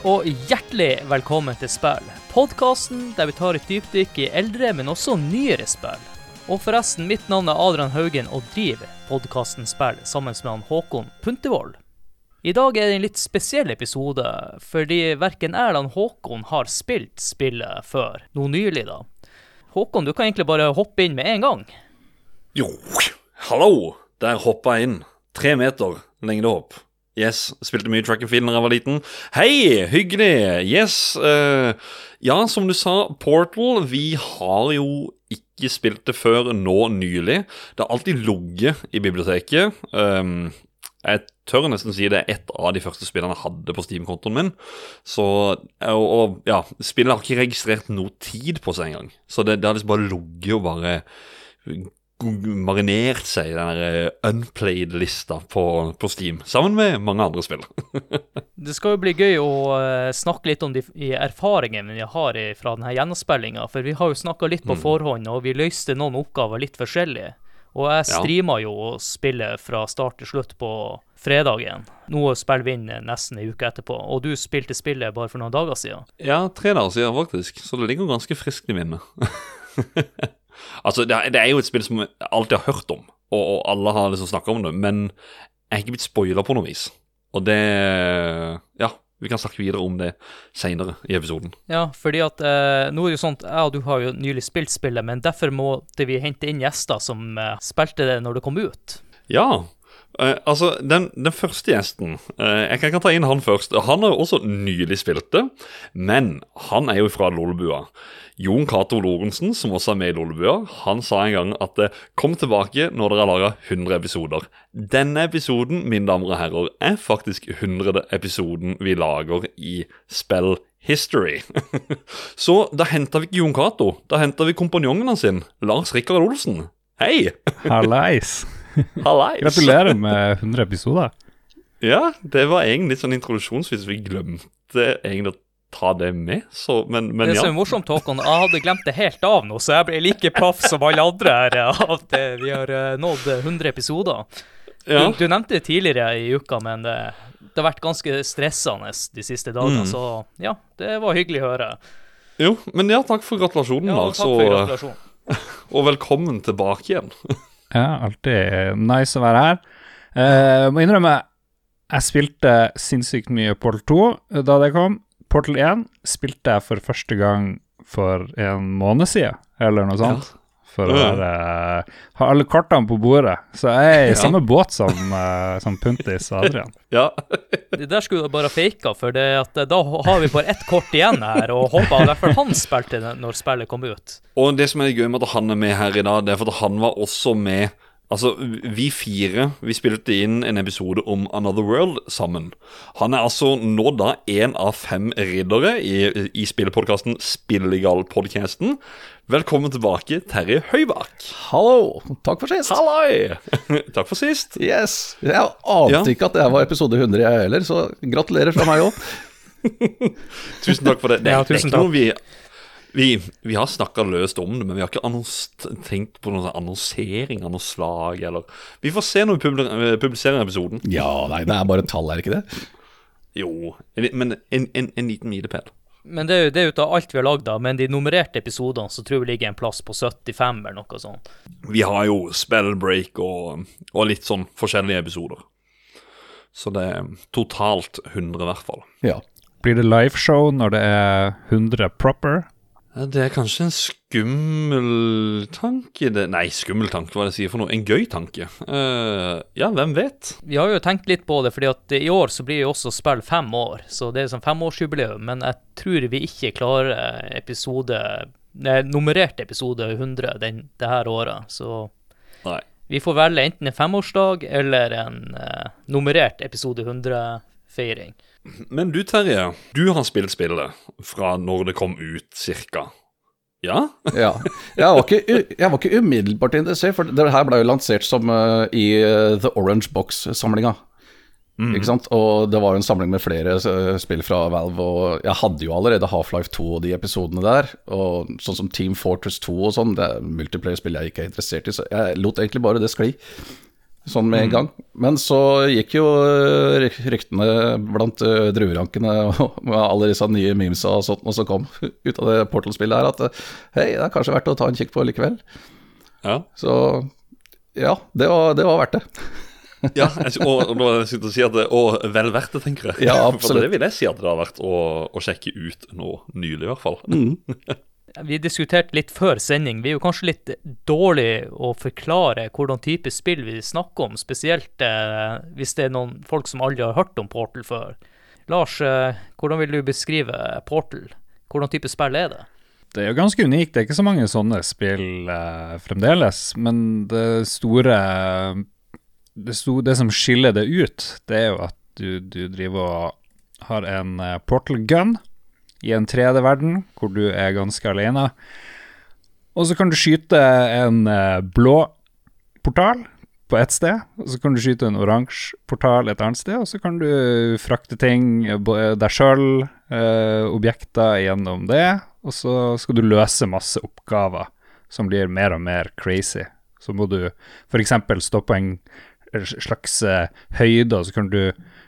Og hjertelig velkommen til Spill. Podkasten der vi tar et dypdykk i eldre, men også nyere spill. Og forresten, mitt navn er Adrian Haugen og driver podkasten Spill sammen med han Håkon Puntervold. I dag er det en litt spesiell episode, fordi verken jeg eller Håkon har spilt spillet før. Noe nylig, da. Håkon, du kan egentlig bare hoppe inn med en gang. Jo, hallo! Der hoppa jeg inn. Tre meter lengdehopp. Yes, spilte mye track and field da jeg var liten. Hei, hyggelig! Yes. Uh, ja, som du sa, Portal. Vi har jo ikke spilt det før nå nylig. Det har alltid ligget i biblioteket. Um, jeg tør nesten si det er et av de første spillene jeg hadde på Steam-kontoen min. Så, og, og ja, Spillet har ikke registrert noe tid på seg engang. Så det, det har liksom bare ligget og bare marinert seg i den eh, unplayed-lista på, på Steam, sammen med mange andre spill. Det skal jo bli gøy å eh, snakke litt om de erfaringene vi har fra denne gjennomspillinga. For vi har jo snakka litt på Mm. forhånd, og vi løste noen oppgaver litt forskjellig. Og jeg streama jo spillet fra start til slutt på fredagen. Nå spiller vi inn nesten ei uke etterpå. Og du spilte spillet bare for noen dager siden. ja, tre dager siden faktisk, så det ligger ganske friskt i minnet. altså, det det er jo et spill som jeg alltid har hørt om, og, og alle har liksom snakka om det, men jeg er ikke blitt spoila på noe vis. Og det Ja, vi kan snakke videre om det seinere i episoden. Ja, fordi at eh, nå er det jo at jeg og du har jo nylig spilt spillet, men derfor måtte vi hente inn gjester som eh, spilte det når det kom ut. Ja. Eh, altså, den, den første gjesten uh, Jeg kan, ta inn han først. Han har også nylig spilt det, men han er jo fra Lolebua. Jon Cato Lorentzen, som også er med i Lolebua, han sa en gang at eh, kom tilbake når dere har laga 100 episoder. Denne episoden, mine damer og herrer, er faktisk 100. episoden vi lager i Spell History. Så da henta vi ikke Jon Cato. Da henta vi kompanjongen hans, Lars Rikard Olsen. Hei! Hallais. Hallais! Gratulerer med 100 episoder. Ja, det var egentlig sånn introduksjonsvis. Vi glemte egentlig å ta det med, så Men, men det ja. som er morsomt, Håkon, jeg hadde glemt det helt av nå, så jeg ble like paff som alle andre her. av At eh, vi har eh, nådd 100 episoder. ja. Du, du nevnte det tidligere i uka, men det, det har vært ganske stressende de siste dagene, Mm. så ja, det var hyggelig å høre. Jo, men ja, takk for gratulasjonen, Ja, Lars. takk for gratulasjon gratulasjonen. og velkommen tilbake igjen. Ja, alltid nice å være her. Uh, må innrømme, jeg spilte sinnssykt mye Portal 2 da det kom. Portal 1 spilte jeg for første gang for en måned siden, eller noe sånt. For å være, ha alle kortene på bordet. Så jeg er i Ja. samme båt som, uh, som Puntis og Adrian. Ja. Det der skulle du bare faka, for det at eh, da har vi bare ett kort igjen her, og håper i hvert fall han spilte det når spillet kom ut. Og det som er gøy med at han er med her i dag, det er for at han var også med Altså, vi fire vi spilte inn en episode om Another World sammen. Han er altså nå da én av fem riddere i, i spillepodkasten Spillegal-podkasten. Velkommen tilbake, Terje Høybakk. Hallo! Takk for sist. Halloi! Takk for sist. Yes. Jeg ante Ja. ikke at det var episode 100, jeg heller, så gratulerer fra meg òg. Tusen takk for det. Det, Ja, det er tusen ikke noe vi vi, vi har snakka løst om det, men vi har ikke tenkt på noen sånn annonsering av noe slag. Eller Vi får se når vi eh, publiserer episoden. Ja, nei, det er bare tall, er det ikke det? Jo, men en, en, en liten milepæl. Men det er jo det er ut av alt vi har lagd, da. Men de nummererte episodene så tror jeg vi ligger en plass på 75 eller noe sånt. Vi har jo spellbreak og, og litt sånn forskjellige episoder. Så det er totalt 100 i hvert fall. Ja. Blir det liveshow når det er 100 proper? Det er kanskje en skummel tanke det, Nei, skummel tanke, hva er det jeg sier for noe? En gøy tanke. Uh, ja, hvem vet? Vi har jo tenkt litt på det, fordi at i år så blir jo også spill fem år. Så det er sånn femårsjubileum. Men jeg tror vi ikke klarer episode nei, nummerert episode 100 den, det her året. Så Nei. vi får velge enten en femårsdag eller en uh, nummerert episode 100-feiring. Men du, Terje, du har spilt spillet fra når det kom ut, cirka. Ja? ja. Jeg, var ikke, jeg var ikke umiddelbart interessert, for det her ble jo lansert som uh, i eh, The Orange Box-samlinga. Ikke sant? Og det var en samling med flere eh, spill fra Valve, og jeg hadde jo allerede Half-Life 2 og de episodene der. Og sånn som Team Fortress 2 og sånn, det er multiplayer-spill jeg ikke er interessert i, så jeg lot egentlig bare det skli. Sånn med en gang. Men så gikk jo eh, ryktene blant uh, druerankene og med alle disse nye memesa og sånt og som kom ut av det Portal-spillet her, at eh, hei, det er kanskje verdt å ta en kikk på likevel. Ja. Så ja, det var, det var verdt det. Ja, og, nå sitter og sier at det er vel verdt det, tenker jeg. Ja, For det vil jeg si at det har vært å, å sjekke ut nå nylig, i hvert fall. Vi diskuterte litt før sending. Vi er jo kanskje litt dårlig å forklare hvordan type spill vi snakker om, spesielt eh, hvis det er noen folk som aldri har hørt om Portal før. Lars, eh, hvordan vil du beskrive Portal? Hvordan type spill er det? Det er jo ganske unikt. Det er ikke så mange sånne spill eh, fremdeles. Men det store det, sto, det som skiller det ut, det er jo at du, du driver og har en eh, portal gun i en 3D-verden hvor du er ganske alene. Og så kan du skyte en eh, blå portal på ett sted, og så kan du skyte en oransje portal et annet sted, og så kan du frakte ting, eh, deg sjøl, eh, objekter gjennom det, og så skal du løse masse oppgaver som blir mer og mer crazy. Så må du f.eks. stå på en slags eh, høyde, og så kan du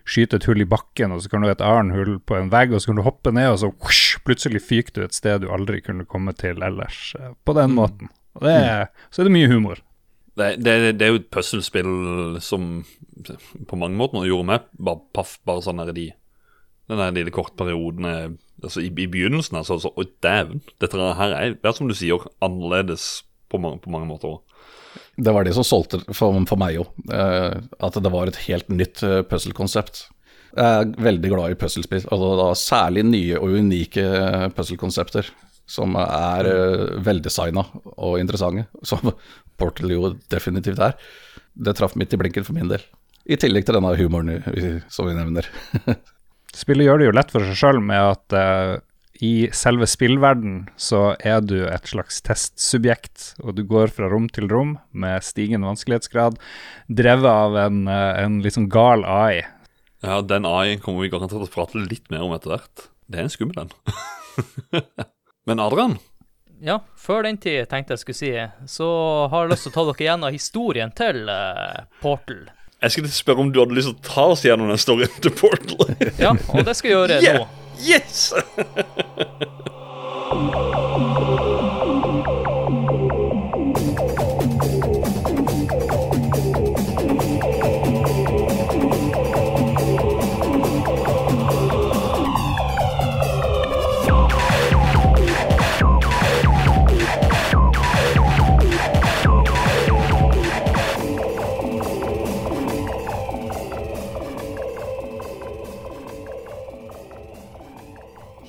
skyte et hull i bakken, og så kan du ha et annet hull på en vegg, og så kan du hoppe ned, og så whoosh, plutselig fyker du et sted du aldri kunne komme til ellers. eh, På den måten. Og det er, så er det mye humor. Det, det, det er jo et puslespill som på mange måter gjorde meg bare paff, bare sånn er de Den der lille kortperioden altså i, i begynnelsen, altså, altså Å, dæven. Dette her er, det er som du sier, annerledes på mange, på mange måter òg. Det var det som solgte for, for meg òg. at det var et helt nytt uh, puzzle-konsept. Jeg er veldig glad i puzzlespill, altså særlig nye og unike uh, puzzle-konsepter. Som er veldesigna og interessante, som Portal jo definitivt er. Det traff midt i blinken for min del. I tillegg til denne humoren som vi nevner. Spillet gjør det jo lett for seg sjøl med at eh, i selve spillverden så er du et slags testsubjekt, og du går fra rom til rom med stigende vanskelighetsgrad, drevet av en, eh, en litt sånn gal AI. Ja, den AI kommer vi garantert til å prate litt mer om etter hvert. Det er en skummel en. Men Adrian, Ja, før den tid, tenkte jeg skulle si, så har jeg lyst til å ta dere gjennom historien til uh, Portal. jeg skulle spørre om du hadde lyst til å ta oss gjennom den storyen til Portal. Ja, og det skal jeg gjøre Yeah! nå. Yes!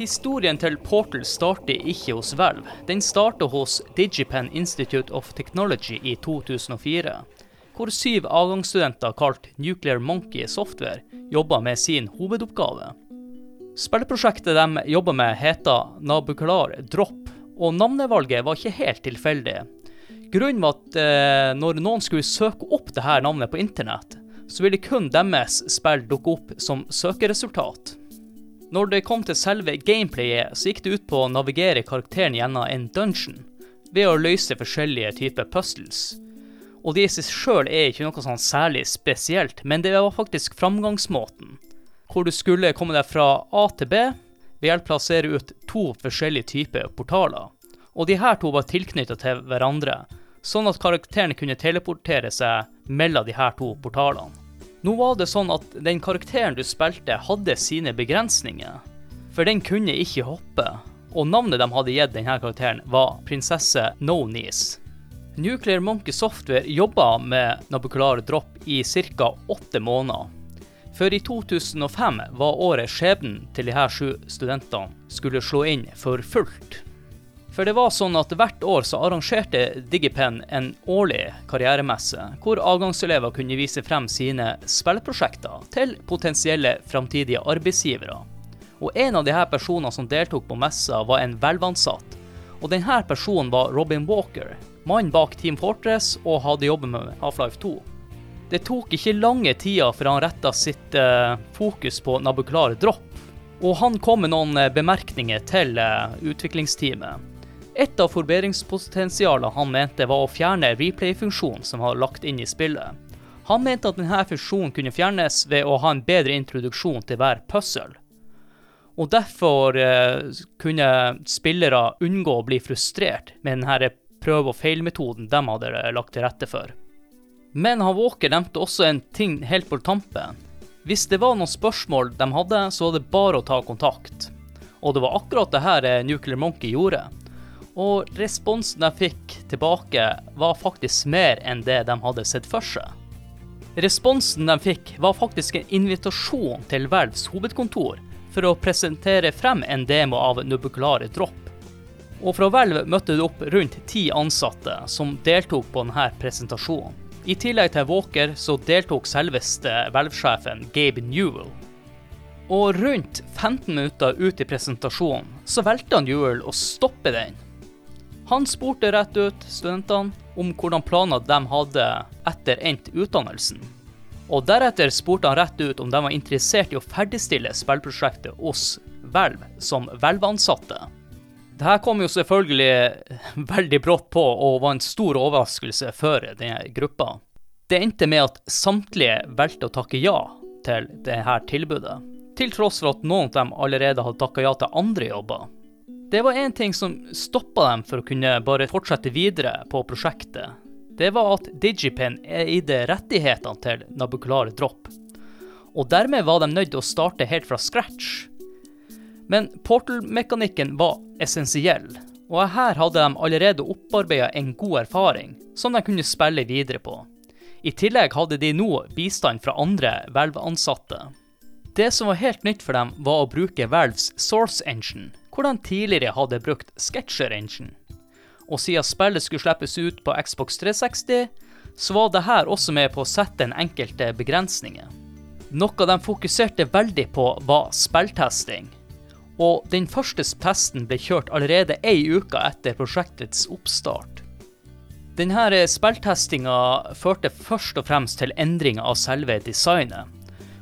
Historien til Portal starter ikke hos Valve. Den starter hos Digipen Institute of Technology i 2004, hvor syv avgangsstudenter kalt Nuclear Monkey Software jobber med sin hovedoppgave. Spillprosjektet de jobber med, heter Nabukalar Drop, og navnevalget var ikke helt tilfeldig. Grunnen var at eh, når noen skulle søke opp dette navnet på internett, så ville kun deres spill dukke opp som søkeresultat. Når det kom til selve gameplayet, så gikk det ut på å navigere karakteren gjennom en dungeon, ved å løse forskjellige typer puzzles. Og det i seg sjøl er ikke noe sånn særlig spesielt, men det var faktisk framgangsmåten. Hvor du skulle komme deg fra A til B ved hjelp av å plassere ut to forskjellige typer portaler. Og de her to var tilknyttet til hverandre, sånn at karakteren kunne teleportere seg mellom de her to portalene. Nå var det sånn at den karakteren du spilte, hadde sine begrensninger. For den kunne ikke hoppe, og navnet de hadde gitt denne karakteren, var prinsesse No Knees. Nuclear Monkey Software jobba med Nabucular Drop i ca. åtte måneder. For i 2005 var året skjebnen til de her sju studentene skulle slå inn for fullt. For det var sånn at hvert år så arrangerte Digipen en årlig karrieremesse, hvor avgangselever kunne vise frem sine spillprosjekter til potensielle framtidige arbeidsgivere. Og en av de her personene som deltok på messa, var en velvansatt. Og denne personen var Robin Walker, mann bak Team Fortress og hadde jobbet med Half-Life 2. Det tok ikke lange tida før han retta sitt eh, fokus på Nabucolar Drop, og han kom med noen eh, bemerkninger til eh, utviklingsteamet. Et av forbedringspotensialene han mente var å fjerne replay-funksjonen som var lagt inn i spillet. Han mente at denne funksjonen kunne fjernes ved å ha en bedre introduksjon til hver puzzle. Og derfor eh, kunne spillere unngå å bli frustrert med denne prøve- og feilmetoden de hadde eh, lagt til rette for. Men han Walker nevnte også en ting helt på tampen. Hvis det var noen spørsmål de hadde, så var det bare å ta kontakt. Og det var akkurat det her eh, Nuclear Monkey gjorde. Og responsen de fikk tilbake, var faktisk mer enn det de hadde sett for seg. Responsen de fikk, var faktisk en invitasjon til Valves hovedkontor for å presentere frem en demo av Nubukulare Drop. Og fra Valve møtte det opp rundt ti ansatte som deltok på denne presentasjonen. I tillegg til Walker så deltok selveste Valve-sjefen Gabe Newell. Og rundt 15 minutter ut i presentasjonen så valgte Newell å stoppe den. Han spurte rett ut studentene om hvordan planer de hadde etter endt utdannelsen. Og deretter spurte han rett ut om de var interessert i å ferdigstille spillprosjektet hos Valve som Valve-ansatte. Dette kom jo selvfølgelig veldig brått på og var en stor overraskelse for denne gruppa. Det endte med at samtlige valgte å takke ja til dette tilbudet, til tross for at noen av dem allerede hadde takka ja til andre jobber. Det var én ting som stoppa dem for å kunne bare fortsette videre på prosjektet. Det var at Digipen eide rettighetene til Nabucolare Drop, og dermed var de nødt til å starte helt fra scratch men portal-mekanikken var essensiell, og her hadde de allerede opparbeida en god erfaring som de kunne spille videre på. I tillegg hadde de nå bistand fra andre Valve-ansatte. Det som var helt nytt for dem, var å bruke Valves Source Engine, hvor de tidligere hadde brukt Sketcher Engine. Og siden spillet skulle slippes ut på Xbox 360, så var det her også med på å sette den enkelte begrensninger. Noe de fokuserte veldig på, var spilltesting og den første testen ble kjørt allerede ei uke etter prosjektets oppstart. Denne spilltestinga førte først og fremst til endringer av selve designet,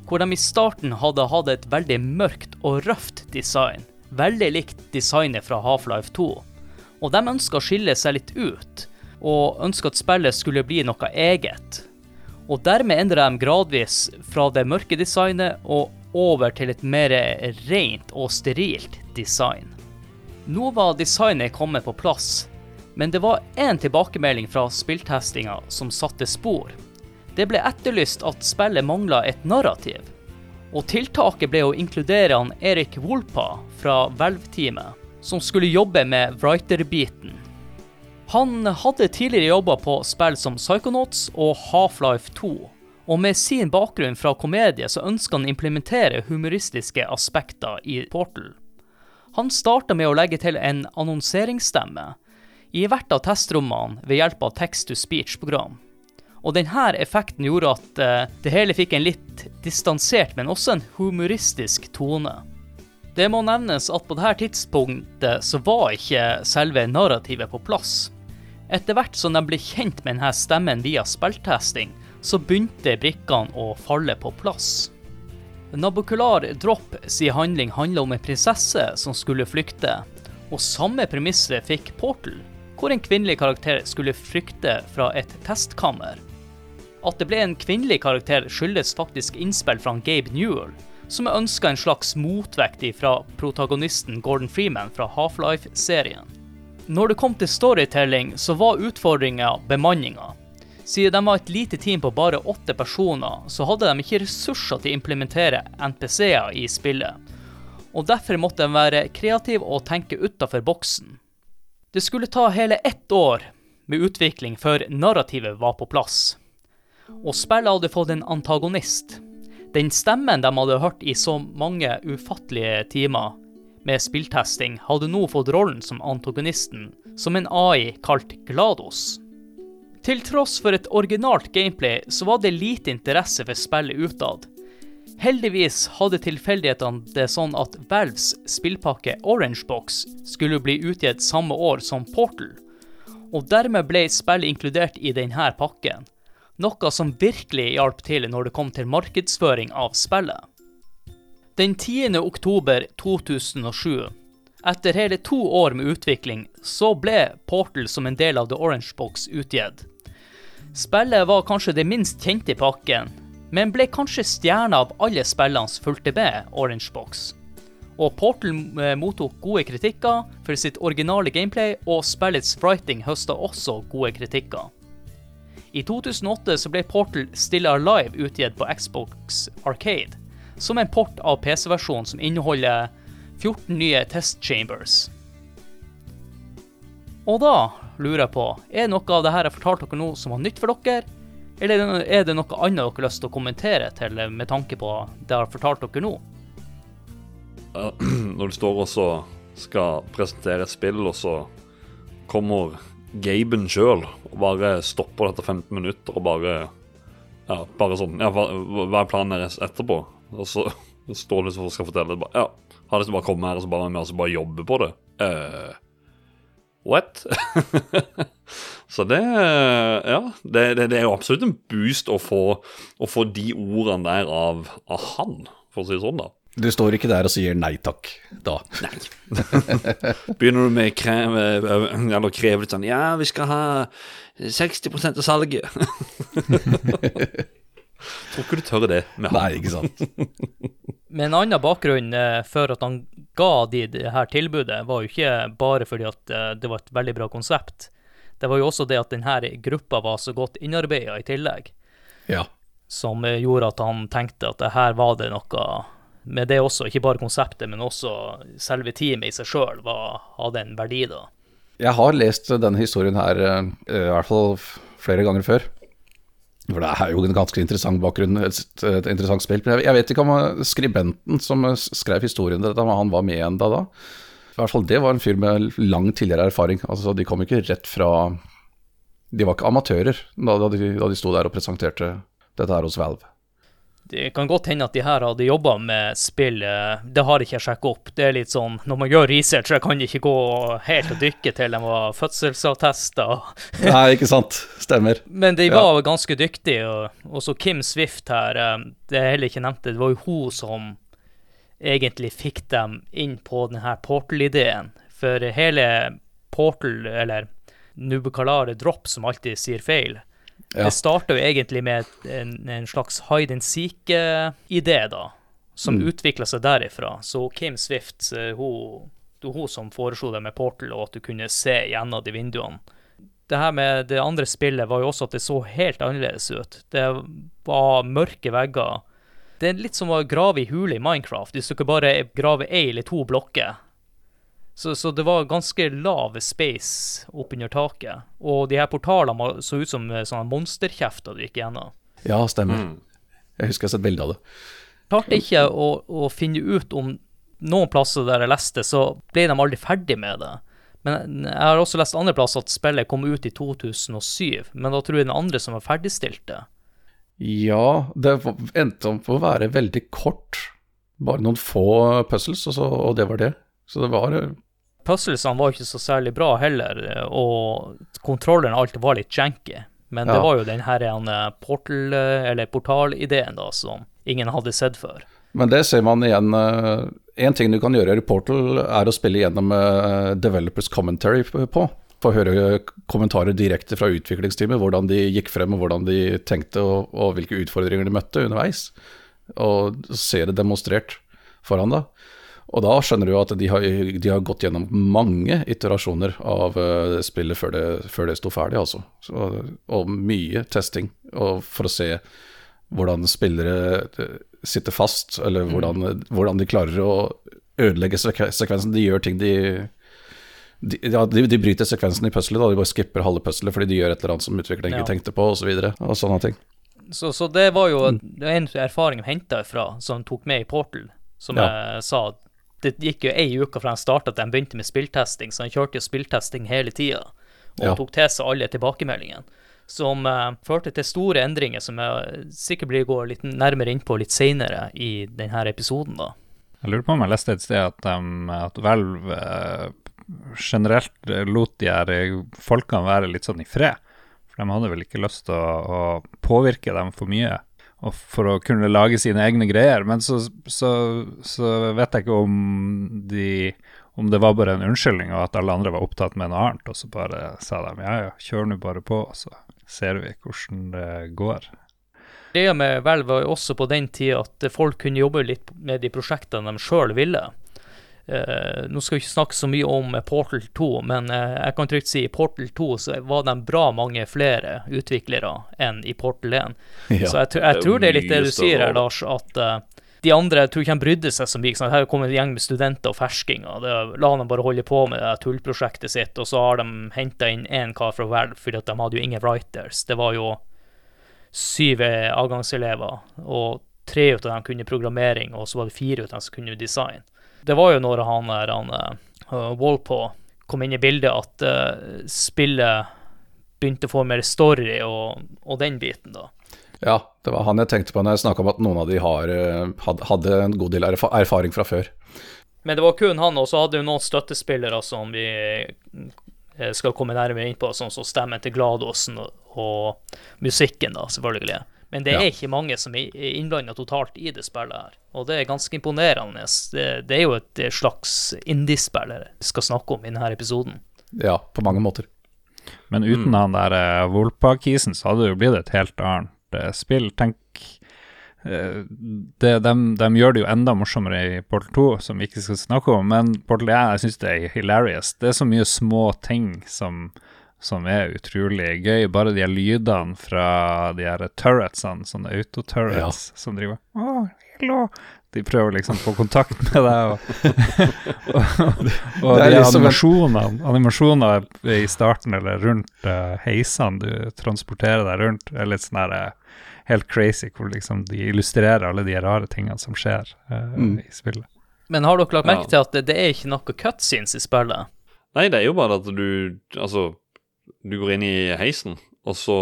hvor de i starten hadde hatt et veldig mørkt og røft design, veldig likt designet fra Half-Life 2. Og de ønska å skille seg litt ut, og ønska at spillet skulle bli noe eget. Og dermed endra de gradvis fra det mørke designet og over til et mer rent og sterilt design. Nå var designet kommet på plass, men det var én tilbakemelding fra spilltestinga som satte spor. Det ble etterlyst at spillet mangla et narrativ. Og tiltaket ble å inkludere han Erik Wolpa fra Hvelv-teamet, som skulle jobbe med writer-biten. Han hadde tidligere jobba på spill som Psychonauts og Half-Life 2, og med sin bakgrunn fra komedie så ønsker han å implementere humoristiske aspekter i Portal. Han starta med å legge til en annonseringsstemme i hvert av testrommene ved hjelp av text-to-speech-program. Og denne effekten gjorde at uh, det hele fikk en litt distansert, men også en humoristisk tone. Det må nevnes at på dette tidspunktet så var ikke selve narrativet på plass. Etter hvert som de ble kjent med denne stemmen via spilltesting, så begynte brikkene å falle på plass. Nabokular Drop sin handling handla om en prinsesse som skulle flykte, og samme premisset fikk Portal, hvor en kvinnelig karakter skulle flykte fra et testkammer. At det ble en kvinnelig karakter skyldes faktisk innspill fra Gabe Newell, som ønska en slags motvekt fra protagonisten Gordon Freeman fra Half-Life-serien. Når det kom til storytelling, så var utfordringa bemanninga. Siden de var et lite team på bare åtte personer, så hadde de ikke ressurser til å implementere NPC-er i spillet. Og derfor måtte de være kreative og tenke utafor boksen. Det skulle ta hele ett år med utvikling før narrativet var på plass. Og spillet hadde fått en antagonist. Den stemmen de hadde hørt i så mange ufattelige timer med spilltesting, hadde nå fått rollen som antagonisten, som en AI kalt GLaDOS. Til tross for et originalt gameplay, så var det lite interesse for spillet utad. Heldigvis hadde tilfeldighetene det sånn at Valves spillpakke Orange Box skulle bli utgitt samme år som Portal, og dermed ble spillet inkludert i denne pakken, noe som virkelig hjalp til når det kom til markedsføring av spillet. Den 10. oktober 2007, etter hele to år med utvikling, så ble Portal som en del av The Orange Box utgitt. Spillet var kanskje det minst kjente i pakken, men ble kanskje stjerna av alle spillene som fulgte med Orange Box. Og Portal eh, mottok gode kritikker for sitt originale gameplay, og spillets writing høsta også gode kritikker. I 2008 så ble Portal Still Alive utgitt på Xbox Arcade, som en port av PC-versjonen som inneholder 14 nye test chambers. Og da lurer jeg på, er det noe av det her jeg fortalte dere nå som var nytt for dere? Eller er det- noe annet dere har lyst til å kommentere til med tanke på det jeg har fortalt dere nå? Når du står og skal presentere et spill, og så kommer Gaben sjøl og bare stopper dette 15 minutter og bare Ja, bare sånn Ja, hva, hva er planen deres etterpå? Og så står det og skal fortelle bare, Ja, har til bare kommet her og så bare, med, og så bare jobbe på det? Uh, what? så det Ja, det, det, det er jo absolutt en boost å få, å få de ordene der av, av han, for å si det sånn, da. Du står ikke der og sier nei takk, da. Nei. Begynner du med kreve, eller kreve litt sånn Ja, vi skal ha 60 av salget. Tror ikke du tør det med han. Nei, ikke sant. Men en annen bakgrunn eh, for at han ga de det her tilbudet, var jo ikke bare fordi at eh, det var et veldig bra konsept. Det var jo også det at denne gruppa var så godt innarbeida i tillegg, Ja. som eh, gjorde at han tenkte at det her var det noe med det også, ikke bare konseptet, men også selve teamet i seg sjøl hadde en verdi, da. Jeg har lest denne historien her eh, i hvert fall flere ganger før. For det er jo en ganske interessant bakgrunn, et, et interessant spill. Men jeg, vet ikke om eh, skribenten som eh, skrev historien, om han var med igjen da. I hvert fall det var en fyr med lang tidligere erfaring. Altså De kom ikke rett fra De var ikke amatører da, de, da de sto der og presenterte dette her hos Valve. Det kan godt hende at de her hadde jobba med spill, eh, det har ikke jeg sjekka opp. Det er litt sånn, når man gjør research, så kan ikke gå helt og dykke til de var fødselsattester. Nei, ikke sant. Stemmer. Men de Ja. var ganske dyktige. Og også Kim Swift her, eh, det er heller ikke nevnt, det var jo hun som egentlig fikk dem inn på denne Portal-ideen. For hele Portal, eller Nubukalare Drop, som alltid sier feil, Ja. det starta jo egentlig med en, en slags hide and seek-idé, da, som Mm. utvikla seg derifra. Så Kim Swift, eh, hun, hun som foreslo det med Portal, og at du kunne se gjennom de vinduene. Det her med det andre spillet var jo også at det så helt annerledes ut. Det var mørke vegger. Det er litt som å grave i hule i Minecraft, hvis du ikke bare graver ei eller to blokker. Så, så det var ganske lav space oppunder taket. Og de her portalene så ut som eh, sånne monsterkjefter du gikk gjennom. Ja, stemmer. Jeg husker jeg har sett bilde av det. Klarte ikke å, å finne ut om noen plasser der jeg leste, så ble de aldri ferdig med det. Men jeg har også lest andre plasser at spillet kom ut i 2007, men da tror jeg den andre som var ferdigstilt det. Ja, det var- endte opp å være veldig kort. Bare noen få puzzles, og, så, og det var det. Så det var eh, Puzzlesene var ikke så særlig bra heller, og kontrolleren alt var litt janky. Men det Ja. var jo den her ene portal, eller portalideen da, som ingen hadde sett før. Men det ser man igjen. Én ting du kan gjøre i Portal, er å spille gjennom eh, Developers Commentary på. Få høre kommentarer direkte fra utviklingsteamet, hvordan de gikk frem, og hvordan de tenkte, og, og hvilke utfordringer de møtte underveis. Og se det demonstrert foran deg. Og da skjønner du jo at de har, de har gått gjennom mange iterasjoner av uh, spillet før det, før det sto ferdig, altså. Så, og mye testing og for å se hvordan spillere eh, sitter fast, eller hvordan, hvordan de klarer å ødelegge sekvensen. De gjør ting de de, ja, de, de bryter sekvensen i puzzlet. De bare skipper halve puzzlet fordi de gjør et eller annet som utvikleren ikke Ja. tenkte på, osv. Og, så og sånne ting. Så, så det var jo det en erfaring jeg henta ifra, som tok med i Portal. Som Ja. jeg sa, det gikk jo ei uke fra han starta til han begynte med spilltesting, så han kjørte jo spilltesting hele tida. Og Ja. tok til seg alle tilbakemeldingene. Som uh, førte til store endringer, som jeg sikkert blir går litt nærmere inn på litt seinere i denne episoden, da. Jeg lurer på om jeg leste et sted at, um, at Valve uh, generelt lot de her eh, folkene være litt sånn i fred. For de hadde vel ikke lyst til å, å påvirke dem for mye, for å kunne lage sine egne greier. Men så, så, så vet jeg ikke om de om det var bare en unnskyldning, og at alle andre var opptatt med noe annet, og så bare sa de ja, ja, kjør nå bare på, og så ser vi hvordan det går. Greia med Hvelv var jo også på den tida at folk kunne jobbe litt med de prosjektene de sjøl ville. Eh, nå skal vi ikke snakke så mye om Portal 2, men uh, jeg kan trygt si i Portal 2 så var det bra mange flere utviklere enn i Portal 1. Ja. Så jeg, jeg tror det er litt det du sier her. Lars, at uh, de andre jeg tror ikke de brydde seg så mye. Sånn, her kommer en gjeng med studenter og ferskinger. Det, la dem bare holde på med det tullprosjektet sitt, og så har de henta inn én kar fra Valve, fordi de hadde jo ingen writers. Det var jo syv eh, avgangselever, og tre av dem kunne programmering, og så var det fire av dem som kunne design. Det var jo når han han uh, Walpole kom inn i bildet, at uh, spillet begynte å få mer story og, og den biten, da. Ja, det var han jeg tenkte på når jeg snakka om at noen av de har, eh, hadde en god del erfaring fra før. Men det var kun han, og så hadde jo noen støttespillere som vi eh, skal komme nærmere inn på, sånn som stemmen til Gladosen og, og musikken, da, selvfølgelig. Men det er Ja. ikke mange som er innblanda totalt i det spillet her, og det er ganske imponerende. Det, det er jo et eh, slags indiespill vi skal snakke om i denne episoden. Ja, på mange måter. Men uten han der Volpa-kisen, så hadde det jo blitt et helt annet eh, spill. Tenk eh, det, de, gjør det jo enda morsommere i Portal 2, som vi ikke skal snakke om. Men Portal 1 jeg synes det er hilarious. Det er så mye små ting som, som er utrolig gøy. Bare de her lydene fra de her turretsene, sånne autoturrets, som driver Å, hello. De prøver liksom å få kontakt med deg. Og, og, og de liksom animasjonene, animasjoner i starten eller rundt uh, heisene du transporterer deg rundt, er litt sånn her uh, helt crazy, hvor liksom de illustrerer alle de rare tingene som skjer uh, Mm. i spillet. Men har dere lagt merke til at det, det er ikke noe cutscenes i spillet? Nei, det er jo bare at du Altså, du går inn i heisen, og så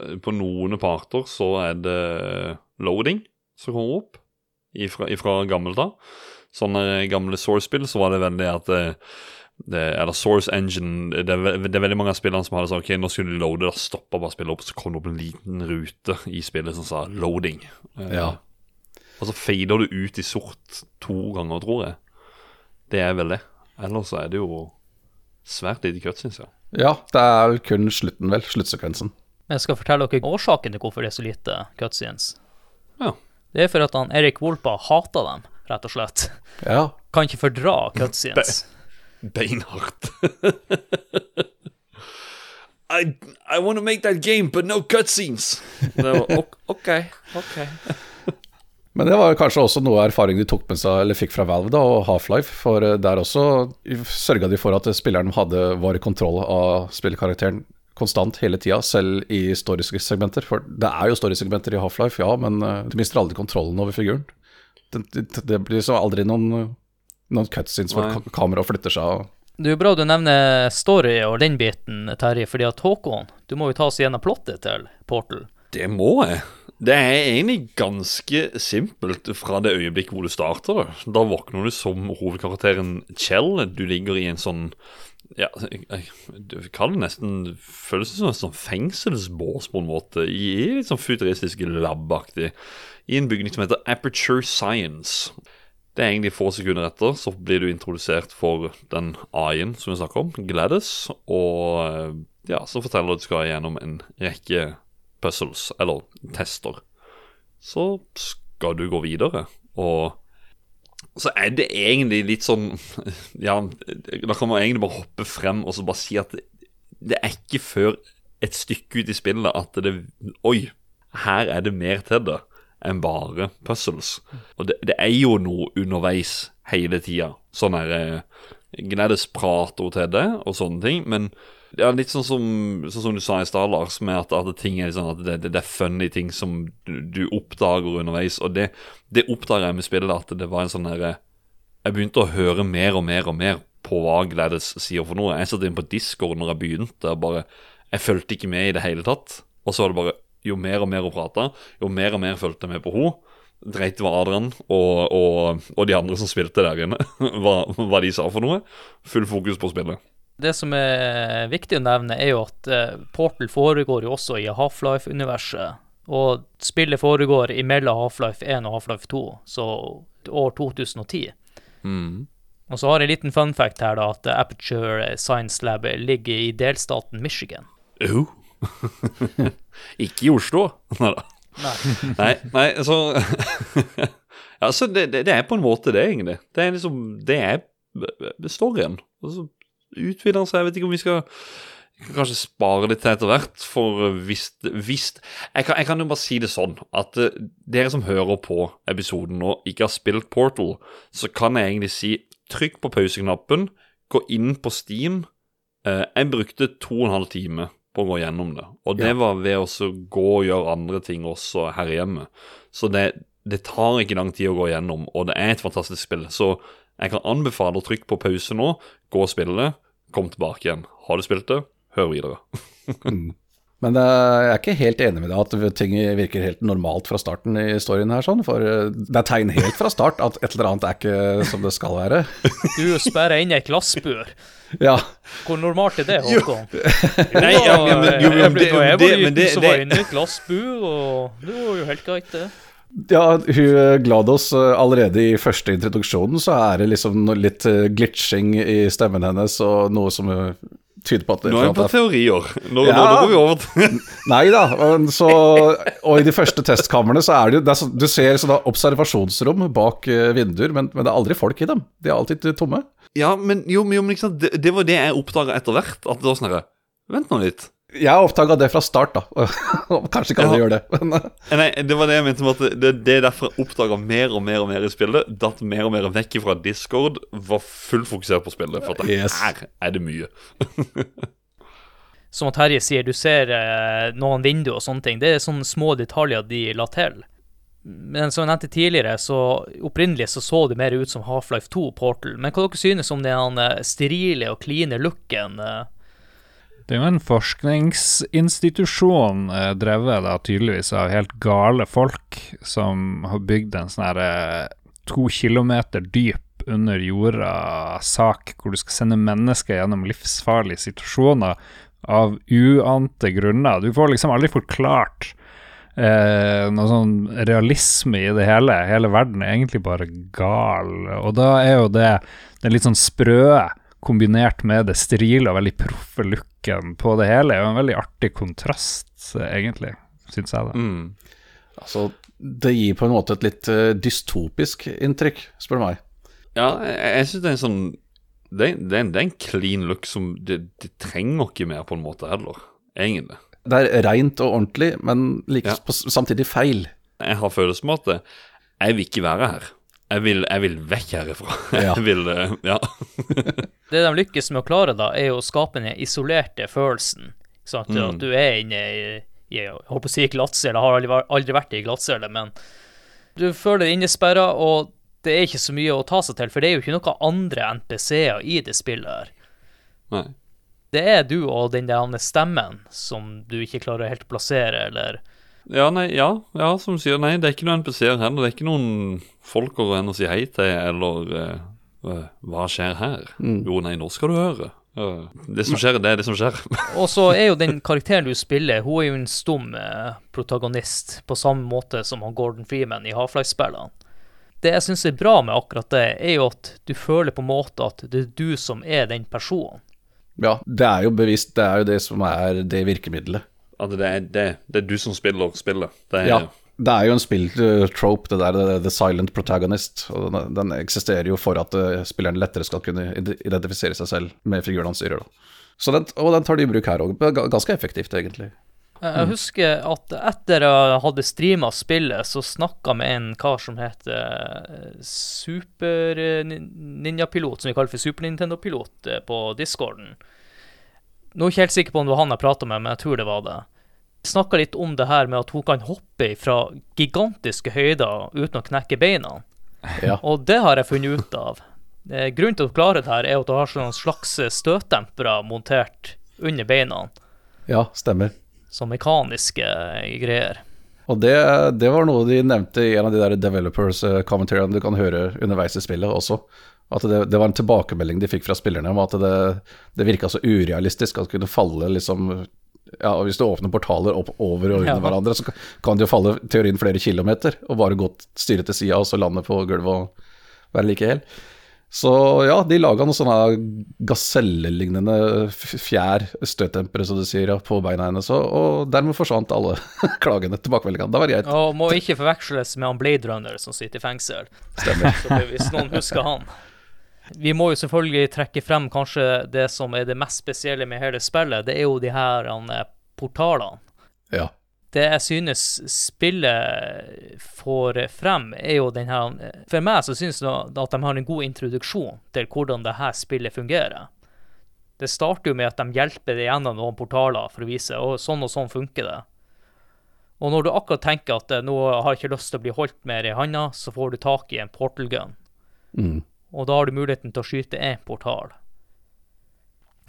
eh, På noen parter så er det loading som kommer opp ifra, ifra gammelt av. Sånne gamle Source-spill så var det veldig at det, det, Eller Source Engine det det er veldig mange av spillene som hadde sagt Ok, nå skulle de loade, da stoppa bare spillet opp, så kom det opp en liten rute i spillet som sa 'loading'. Eh, Ja. Og så fader du ut i sort to ganger, tror jeg. Det er vel det. Ellers så er det jo svært lite cutscenes, ja. Ja, det er vel kun slutten, vel. Sluttsekvensen. Men jeg skal fortelle dere årsaken til hvorfor det er så lite cutscenes. Ja. Det er for at han Erik Wolpa hater dem, rett og slett. Ja. Kan ikke fordra cutscenes. Beinhardt. I, I want to make that game, but no cutscenes. Det var, ok, ok, ok. Men det var kanskje også noe erfaring de tok med seg, eller fikk fra Valve da, og Half-Life. For eh, der også sørga de for at spilleren hadde, var i kontroll av spillkarakteren konstant hele tida, selv i storysegmenter. For det er jo storysegmenter i Half-Life, ja, men eh, du mister aldri kontrollen over figuren. Det, det, det blir så aldri noen, noen cutscenes hvor kameraet flytter seg. Det er jo bra du nevner story og den biten, Terje, fordi at Håkon, du må jo ta oss gjennom plottet til Portal. Det må jeg. Det er egentlig ganske simpelt fra det øyeblikket hvor du starter. Da, våkner du som hovedkarakteren Kjell. Du ligger i en sånn ja, du kan det nesten føles som en sånn fengselsbås på en måte. I, litt sånn futuristisk lab-aktig. I en bygning som heter Aperture Science. Det er egentlig få sekunder etter så blir du introdusert for den AI-en som vi snakker om, Gladys. Og ja, så forteller du at du skal gjennom en rekke puzzles, eller tester. Så skal du gå videre, og så er det egentlig litt sånn Ja, da kan man egentlig bare hoppe frem og så bare si at det, det er ikke før et stykke ut i spillet at det Oi, her er det mer til det enn bare puzzles. Og det, det er jo noe underveis hele tida. Sånn her Gnedes Gladys prater til det og sånne ting, men ja, litt sånn som, sånn som du sa i stad, Lars, med at, at ting er sånn at det, det, det er funny ting som du, du oppdager underveis. Og det, det oppdaga jeg med spillet, at det var en sånn derre Jeg begynte å høre mer og mer og mer på hva Gladys sier for noe. Jeg satt inn på Discord når jeg begynte, og bare Jeg fulgte ikke med i det hele tatt. Og så var det bare Jo mer og mer hun prata, jo mer og mer fulgte jeg med på henne. Dreit i hva Adrian og, og, og de andre som spilte der inne, hva, hva de sa for noe. Full fokus på spillet. Det som er viktig å nevne, er jo at eh, Portal foregår jo også i Half-Life-universet. Og spillet foregår imellom Half-Life 1 og Half-Life 2, så år 2010. Mm. Og så har jeg en liten fun fact her, da, at Aperture Science Lab ligger i delstaten Michigan. Oh. Ikke i Oslo. Nei, nei, så Ja, så det, det, det er på en måte det, egentlig. Det er liksom Det er storyen. Og så utvider den seg. Jeg vet ikke om vi skal kan kanskje spare litt til etter hvert, for hvis, hvis jeg, kan, jeg kan jo bare si det sånn at uh, dere som hører på episoden nå, ikke har spilt Portal, så kan jeg egentlig si trykk på pauseknappen, gå inn på Steam. Uh, jeg brukte to og en halv time på å gå gjennom det, og det Ja. var ved å gå og gjøre andre ting også her hjemme. Så det, det tar ikke lang tid å gå gjennom, og det er et fantastisk spill. Så jeg kan anbefale å trykke på pause nå, gå og spille det, kom tilbake igjen. Har du spilt det, hør videre. Men eh, jeg er ikke helt enig med deg at ting virker helt normalt fra starten i storyen her, sånn. For eh, det er tegn helt fra start at et eller annet er ikke som det skal være. Du sperrer inn i et glassbur. Ja, Hvor normalt er det, Håkon? Nei, ja, men- jo, men, jeg ble, det- det- men det- så det- var jeg inne i glassbur, og det var jo helt greit, det. Ja hun Glados eh, allerede i første introduksjonen så er det liksom litt eh, glitching i stemmen hennes og noe som eh, tyder på at Nå er vi på teorier. Nå, Ja. nå, går vi over til Nei da. Så, og i de første testkamrene så er det jo det så, Du ser sånne observasjonsrom bak eh, vinduer, men, men det er aldri folk i dem. De er alltid tomme. Ja, men jo, men, jo, men? Det, det var det jeg oppdaga etter hvert. At det var sånn herre Vent nå litt. Jeg oppdaga det fra start, da. Kanskje kan Ja. gjøre det. Men, eh, Eh, Nei, det var det jeg mente med at det, det er derfor jeg oppdaga mer og mer og mer i spillet. Datt mer og mer vekk fra Discord. Var fullt fokusert på spillet. For at Yes. her er det mye. Som Terje sier, du ser eh, noen vinduer og sånne ting. Det er sånne små detaljer de la til. Men som jeg nevnte tidligere, så opprinnelig så så det mer ut som Half-Life 2 Portal. Men hva dere synes om den sterile og kline looken? eh? Det er jo en forskningsinstitusjon eh, drevet da tydeligvis av helt gale folk som har bygd en sånn her eh, to kilometer dyp under jorda sak hvor du skal sende mennesker gjennom livsfarlige situasjoner av uante grunner. Du får liksom aldri forklart eh, noe sånn realisme i det hele. Hele verden er egentlig bare gal. Og da er jo det den litt sånn sprø kombinert med det sterile og veldig proffe looken på det hele, er jo en veldig artig kontrast, eh, egentlig, syns jeg, da. Mm. altså, det gir på en måte et litt eh, dystopisk inntrykk, spør du meg. Ja, jeg, jeg syns det er en sånn det, det, er en, det er en clean look som det, det trenger ikke mer, på en måte, heller. Egentlig. Det er reint og ordentlig, men like, Ja. på, samtidig feil. Jeg har følelsen på at jeg vil ikke være her. Jeg vil, jeg vil vekk herifra. Ja. Jeg vil, eh, ja. Det de lykkes med å klare, da, er jo å skape den isolerte følelsen. sånn sant? Mm. At du er inne i, i jeg holdt på å si glattcelle, har aldri, aldri vært i glattcelle, men du føler deg innesperra, og det er ikke så mye å ta seg til, for det er jo ikke noen andre NPC-er i det spillet her. Nei. Det er du og den der stemmen som du ikke klarer helt å plassere, eller Ja, nei, ja, ja, som sier, nei, det er ikke noen NPC-er heller. Det er ikke noen folk å gå hen og si hei til, eller eh, eh, hva skjer her? Jo, nei, nå skal du høre. Uh, det som skjer, det er det som skjer. Og så er jo den karakteren du spiller, hun er jo en stum eh, protagonist, på samme måte som han Gordon Freeman i Half-Life-spillene. Det jeg syns er bra med akkurat det, er jo at du føler på en måte at det er du som er den personen. Ja, det er jo bevisst, det er jo det som er det virkemidlet. At det er, det, det er du som spiller spillet. Det er, Ja, det er jo en spill-trope, det der the, silent protagonist. Og den, den eksisterer jo for at eh, spilleren lettere skal kunne identifisere seg selv med figuren han styrer. Da. Så den, og den tar de i bruk her òg. Ganske effektivt, egentlig. Jeg jeg husker at etter jeg hadde streama spillet, så snakka med en kar som heter eh, Super eh, Ninja-pilot, som vi kaller for Super Nintendo-pilot, på discorden. Nå er jeg ikke helt sikker på om det var han jeg prata med, men jeg tror det var det. Snakka litt om det her med at hun kan hoppe fra gigantiske høyder uten å knekke beina. Ja. Og det har jeg funnet ut av. Eh, Grunnen til å klare det her er at hun har sånne slags støtdempere montert under beina, ja, stemmer. som mekaniske eh, greier. Og det, det var noe de nevnte i en av de der developers-kommentarene du kan høre underveis i spillet også. At det, det var en tilbakemelding de fikk fra spillerne om at det, det virka så urealistisk at det kunne falle liksom ja, og Hvis du åpner portaler opp over og under Ja. hverandre, så kan- det jo falle teorien flere kilometer og bare gå styre til sida og så lande på gulvet og være like hel. Så ja, de laga noen sånne gasellelignende fjær, støttempere, som du sier, ja, på beina hennes, og, og dermed forsvant alle klagene. Tilbakemeldingene. Det var greit. Og må ikke forveksles med han Blade Runner som sitter i fengsel. Stemmer. Så hvis noen husker han. Vi må jo selvfølgelig trekke frem kanskje det som er det mest spesielle med hele spillet. Det er jo de her eh, portalene. Ja. Det jeg synes spillet får frem, er jo den her For meg så synes jeg at de har en god introduksjon til hvordan det her spillet fungerer. Det starter jo med at de hjelper deg gjennom noen portaler for å vise og sånn og sånn funker det. Og når du akkurat tenker at eh, nå har jeg ikke lyst til å bli holdt mer i handa, så får du tak i en portal gun. Mm. Og da har du muligheten til å skyte én portal.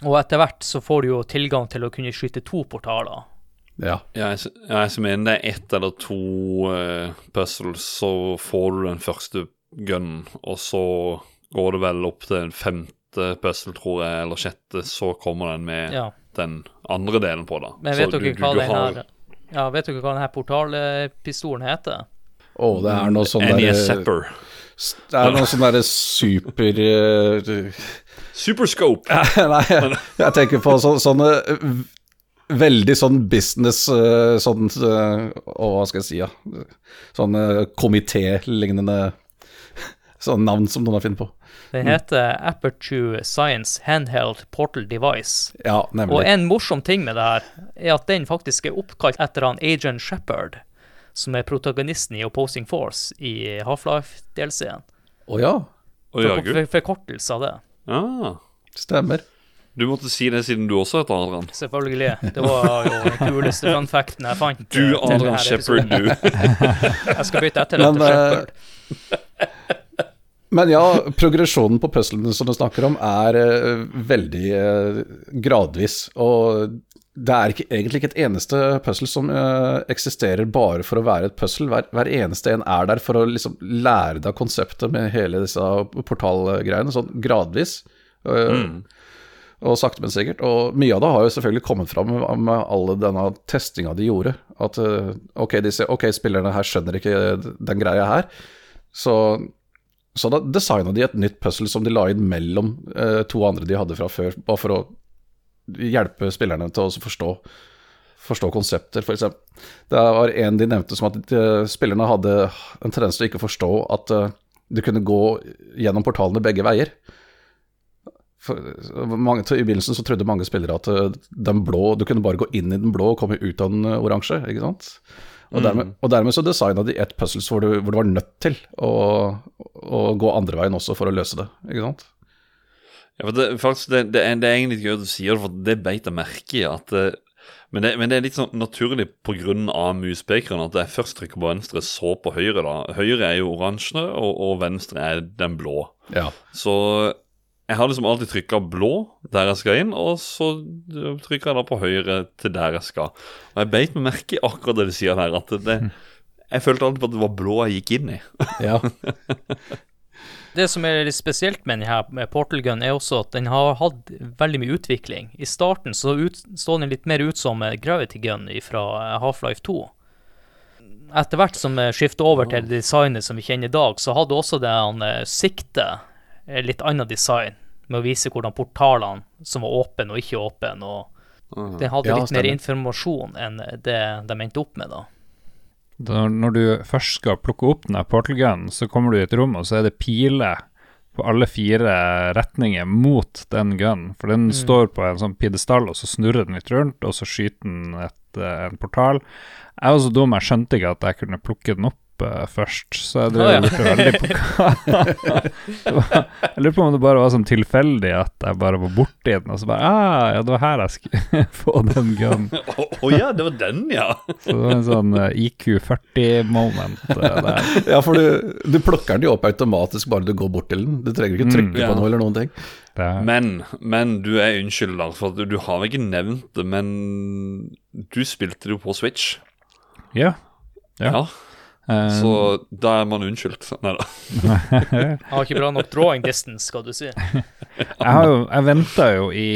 Og etter hvert så får du jo tilgang til å kunne skyte to portaler. ja. Jeg, jeg, jeg mener det er ett eller to uh, puzzles, så får du den første gunnen, og så går det vel opp til en femte puzzle, tror jeg, eller sjette, så kommer den med Ja. den andre delen på, da. Men Så vet dere du- hva du du har her Ja, vet dere hva denne portalpistolen heter? Å, det er noe sånn derre der Zapper. Det er noe sånn derre super eh, Superscope! Nei, jeg, jeg tenker på så, sånne Veldig sånn business eh, Sånn eh, Å, hva skal jeg si, ja. Sånne komitélignende Sånne navn som noen har funnet på. Det heter Aperture Science Handheld Portal Device. Ja, nemlig. Og en morsom ting med det her, er at den faktisk er oppkalt etter han Agent Shepherd, som er protagonisten i Opposing Force i Half-Life-delscenen. Å ja, Å ja, For, for, forkortelse av det. Ah, stemmer. du måtte si det siden du også heter Adrian. Selvfølgelig. Det var jo den kuleste funfacten jeg fant. Du, eh, Adrian Shepherd, du. Jeg skal bytte etter Men, til eh, Shepherd. Men ja, progresjonen på puzzlene som du snakker om, er eh, veldig gradvis. Og det er ikke, egentlig ikke et eneste puzzle som uh, eksisterer bare for å være et puzzle. Hver, hver eneste en er der for å liksom lære deg konseptet med hele disse portalgreiene, sånn gradvis. Eh, Og sakte, men sikkert. Og mye av det har jo selvfølgelig kommet fram med, med alle denne testinga de gjorde. At uh, ok, de ser, ok, spillerne her skjønner ikke den greia her. Så så da designa de et nytt puzzle som de la inn mellom to andre de hadde fra før, bare for å hjelpe spillerne til å forstå, forstå konsepter, f.eks. Det var en de nevnte som at eh, spillerne hadde en tendens til å ikke forstå at eh, du kunne gå gjennom portalene begge veier. For, mange, I begynnelsen så trodde mange spillere at eh, den blå, du kunne bare gå inn i den blå og komme ut av den eh, oransje. ikke sant? Og dermed, og dermed så designa de et puzzles hvor du, hvor du var nødt til å, å gå andre veien også for å løse det. ikke sant? Ja, det, faktisk, det, det, er, det er egentlig gøy at du sier det, for det beit jeg merke i. at eh, men det, men det er litt sånn naturlig pga. muspekeren at jeg først trykker på venstre, så på høyre. da. Høyre er jo oransje, og, og venstre er den blå. Ja. Så jeg har liksom alltid trykka blå der jeg skal inn, og så trykker jeg da på høyre til der jeg skal. Og jeg beit meg merke i akkurat det du sier her, at det, jeg følte alltid på at det var blå jeg gikk inn i. ja. Det som er litt spesielt med denne med Portal Gun, er også at den har hatt veldig mye utvikling. I starten så ut, så den litt mer ut som eh, Gravity Gun fra Half-Life 2. Etter hvert som det skiftet over til designet som vi kjenner i dag, så hadde også det eh, siktet eh, litt annet design, med å vise hvordan portalene som var åpne og ikke åpne, og den hadde Ja, litt mer informasjon enn det de endte opp med, da. Når du først skal plukke opp den portal gun, så kommer du i et rom, og så er det piler på alle fire retninger mot den gun. For den står på en sånn pidestall, og så snurrer den litt rundt, og så skyter den et, eh, en portal. Jeg var så dum, jeg skjønte ikke at jeg kunne plukke den opp først, så jeg drev og lurte veldig på hva var- Jeg lurer på om det bare var sånn tilfeldig at jeg bare var borti den, og så bare ah, ja, det var her jeg skulle få den gunnen. Å ja, det var den, ja! Så det var en sånn eh, IQ 40-moment der. ja, for du, du plukker den jo opp automatisk bare du går bort til den. Du trenger ikke trykke Mm, ja. på noe eller noen ting. Men, men du er unnskylder, for du, du har ikke nevnt det, men du spilte det jo på Switch. ja. Ja. Ja. Eh, Så da er man unnskyldt. Nei da. Jeg har ikke bra nok drawing distance, skal du si. jeg har jo Jeg venta jo i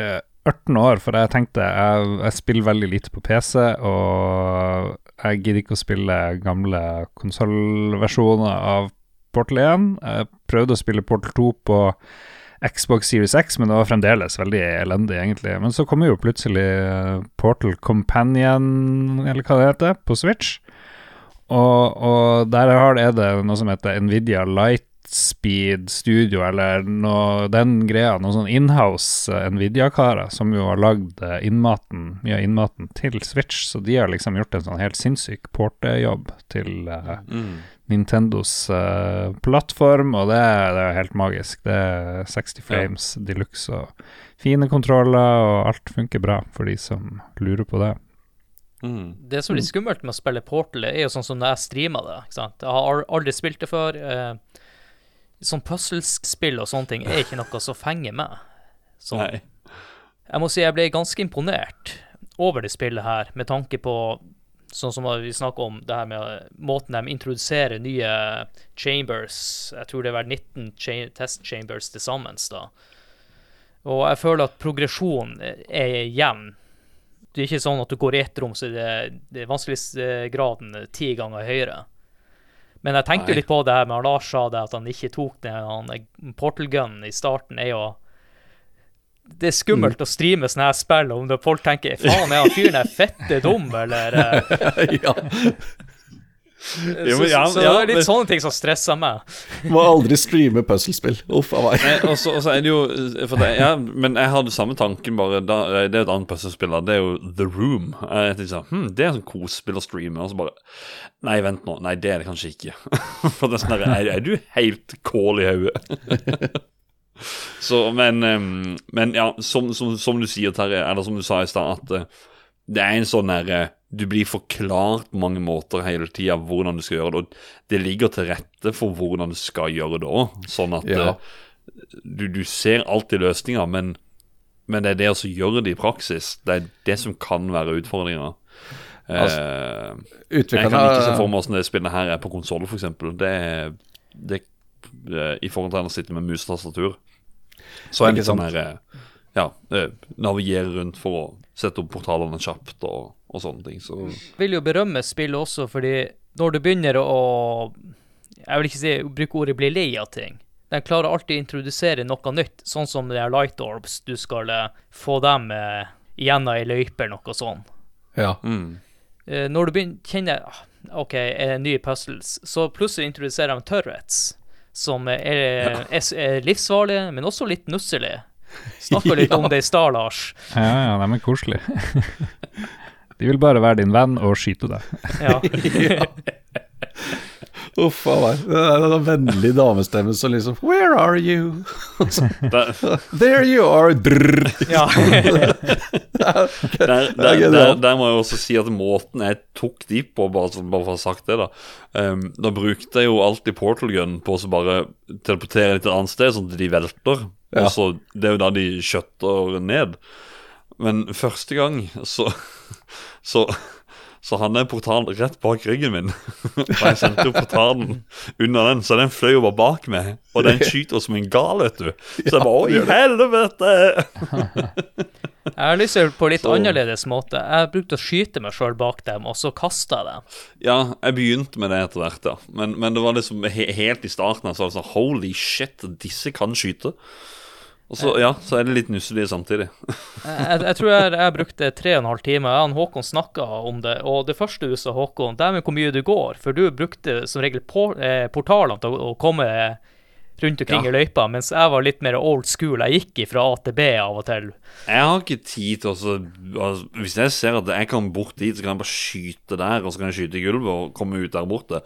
uh, 18 år, for jeg tenkte jeg, jeg spiller veldig lite på PC, og jeg gidder ikke å spille gamle konsollversjoner av Portal 1. Jeg prøvde å spille Portal 2 på Xbox Series X, men det var fremdeles veldig elendig, egentlig. Men så kommer jo plutselig eh, Portal Companion, eller hva det heter, på Switch. Og, og der har, er det noe som heter Nvidia Lightspeed Studio, eller noe, den greia, noen sånn inhouse eh, Nvidia-karer, som jo har lagd eh, innmaten, mye av innmaten til Switch, så de har liksom gjort en sånn helt sinnssyk portejobb til uh, Mm. Nintendos uh, plattform, og det, det er helt magisk. Det er 60 frames de luxe og fine kontroller, og alt funker bra for de som lurer på det. Mm. Det som er litt skummelt med å spille Portal, er jo sånn som når jeg streamer det. ikke sant? Jeg har aldri spilt det før. Eh, sånn puslespill og sånne ting er ikke noe som fenger meg. Sånn. Nei. Jeg må si jeg ble ganske imponert over det spillet her, med tanke på sånn som vi snakker om det her med måten de introduserer nye chambers Jeg tror det er vel 19 cha test chambers til sammen, da. Og jeg føler at progresjonen er jevn. Det er ikke sånn at du går i ett rom, så det, det er vanskelighetsgraden ti ganger høyere. Men jeg tenkte Nei. litt på det her med Lars sa det, at han ikke tok den han portal gun i starten, er jo det er skummelt å streame sånne her spill, om folk tenker faen, er han fyren der fette dum, eller eh, ja. Men ja, så, så ja, det er litt men- sånne ting som stresser meg. Må aldri streame puslespill. Uff a meg. Og så og så er det jo for det, ja, Men jeg hadde samme tanken, bare da, Det er et annet puslespill. Det er jo The Room. Jeg tenkte sånn, hm, Det er sånn kosespill å streame. Og så bare Nei, vent nå. Nei, det er det kanskje ikke. For det er sånn er, er du helt kål i hodet? Så, men, men ja, som, som, som du sier, Terje, eller som du sa i stad, at eh, det er en sånn derre Du blir forklart på mange måter hele tida hvordan du skal gjøre det, og det ligger til rette for hvordan du skal gjøre det òg. Sånn at Ja. eh, du, du ser alltid løsninger, men, men det er det å gjøre det i praksis, det er det som kan være utfordringa. Altså, Eh, jeg kan ikke se for meg hvordan det spillet her er på konsoll, f.eks. Det, det eh, I forhold til å sitte med mus og tastatur. Så er det litt sånn her Ja, navigere rundt for å sette opp portalene kjapt og, og sånne ting. Så vil jo berømme spillet også, fordi når du begynner å Jeg vil ikke si bruke ordet bli lei av ting. Den klarer alltid å introdusere noe nytt, sånn som det er light orbs. Du skal eh, få dem eh, igjennom ei løype eller noe sånt. Ja. mm. Eh, når du begynner kjenner ah, OK, er det nye puzzles, så plutselig introduserer de turrets, som er, er, er livsfarlige, men også litt nusselige. Snakka litt om det i stad, Lars. Ja, ja, de er koselige. De vil bare være din venn og skyte deg. Ja. Uff a meg. Det er damestemmen som liksom Where are you? There you are. Drrr. ja. der, der, er der, der må jeg også si at måten jeg tok de på, bare, bare for å ha sagt det, da um, Da brukte jeg jo alltid portal gun på å bare teleportere litt et annet sted, sånn at de velter. Ja. Og så, Det er jo da de kjøtter ned. Men første gang så Så, så hadde jeg en portal rett bak ryggen min. Og jeg sendte jo portalen under den, så den fløy jo bare bak meg. Og den skyter som en gal, vet du. Så jeg bare Å, i helvete! Jeg har lyst til på litt Så- annerledes måte. Jeg brukte å skyte meg sjøl bak dem, og så kasta jeg dem. Ja, jeg begynte med det etter hvert, ja. Men, men det var liksom he helt i starten Altså, så var det sånn Holy shit, disse kan skyte. Og så, ja, så er det litt nusselig samtidig. Jeg, jeg, tror jeg, jeg brukte tre og en halv time. Jeg og Håkon snakka om det, og det første du sa, Håkon, det med hvor mye du går. For du brukte som regel por eh, portalene til å, å komme rundt omkring Ja. i løypa, mens jeg var litt mer old school. Jeg gikk fra A til B av og til. Jeg har ikke tid til å altså, Hvis jeg ser at jeg kan bort dit, så kan jeg bare skyte der, og så kan jeg skyte i gulvet og komme ut der borte.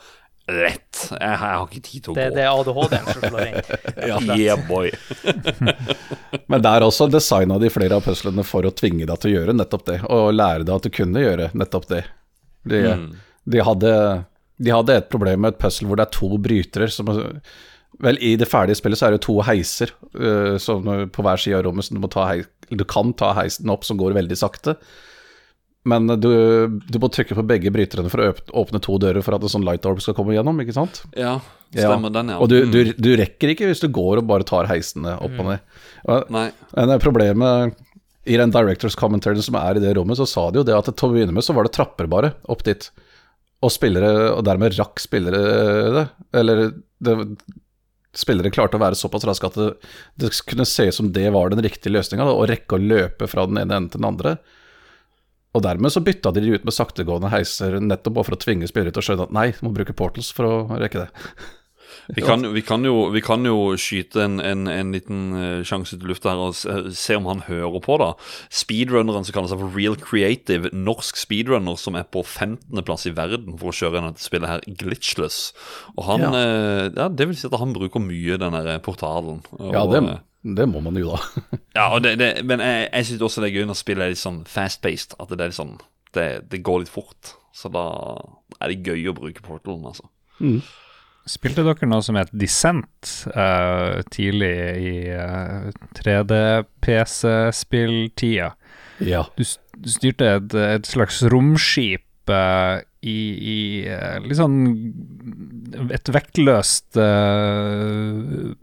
Lett. Jeg, jeg har ikke tid til å Det, gå. det er ADHD-en som slår inn. Yeah, boy. Men der også designa de flere av puslene for å tvinge deg til å gjøre nettopp det, og lære deg at du kunne gjøre nettopp det. De, de, hadde, de hadde et problem med et puzzle hvor det er to brytere som Vel, i det ferdige spillet så er det to heiser uh, som på hver side av rommet, så du, må ta heis, du kan ta heisen opp som går veldig sakte. Men du, du må trykke på begge bryterne for å åpne to dører for at en sånn light orb skal komme gjennom, ikke sant? Ja, stemmer den, ja. Og du, Mm. du, du rekker ikke hvis du går og bare tar heisene opp og ned. Og Nei. men det problemet i den directors commentaren som er i det rommet, så sa de jo det at til å begynne med så var det trapper bare opp dit. og spillere, og dermed rakk spillere det. Eller det, spillere klarte å være såpass raske at det, det kunne se ut som det var den riktige løsninga, å rekke å løpe fra den ene enden til den andre. Og dermed så bytta de ut med saktegående heiser, nettopp bare for å tvinge spillere til å skjønne at nei, må bruke portals for å rekke det. Vi kan, vi kan, jo, vi kan jo skyte en, en, en liten sjanse sjanse til lufta her og se, se om han hører på, da. Speedrunneren som kaller seg for Real Creative, norsk speedrunner som er på 15.-plass i verden for å kjøre dette spillet her, glitchless. Og han Ja. eh, ja, Det vil si at han bruker mye den der portalen. Og, Ja, det, eh, det må man jo da. ja, og det, det, men jeg, jeg syns også det er gøy når spillet er litt sånn fast-paced. At det er litt sånn det, det går litt fort. Så da er det gøy å bruke portalen, altså. Spilte dere noe som het Descent uh, tidlig i uh, 3D-PC-spilltida? Ja. Du, du styrte et, et slags romskip eh, i, i eh, litt sånn Et vektløst eh,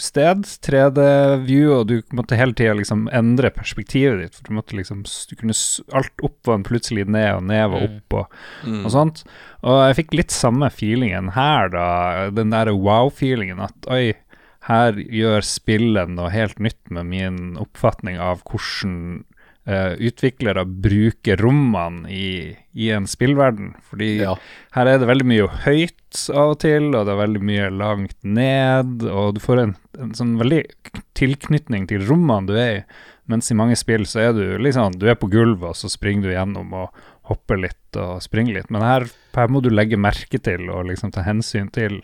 sted, 3D-view, og du måtte hele tida liksom endre perspektivet ditt. For du måtte liksom du kunne, Alt opp var plutselig ned, og ned var opp, og, og sånt. Og jeg fikk litt samme feelingen her, da. Den der wow-feelingen at oi, her gjør spillet noe helt nytt med min oppfatning av hvordan eh, utviklere bruker rommene i, i en spillverden. Fordi Ja. her er det veldig mye høyt av og til, og det er veldig mye langt ned, og du får en, en sånn veldig tilknytning til rommene du er i. Mens i mange spill så er du liksom Du er på gulvet, og så springer du gjennom og hopper litt og springer litt. Men her, her må du legge merke til og liksom ta hensyn til,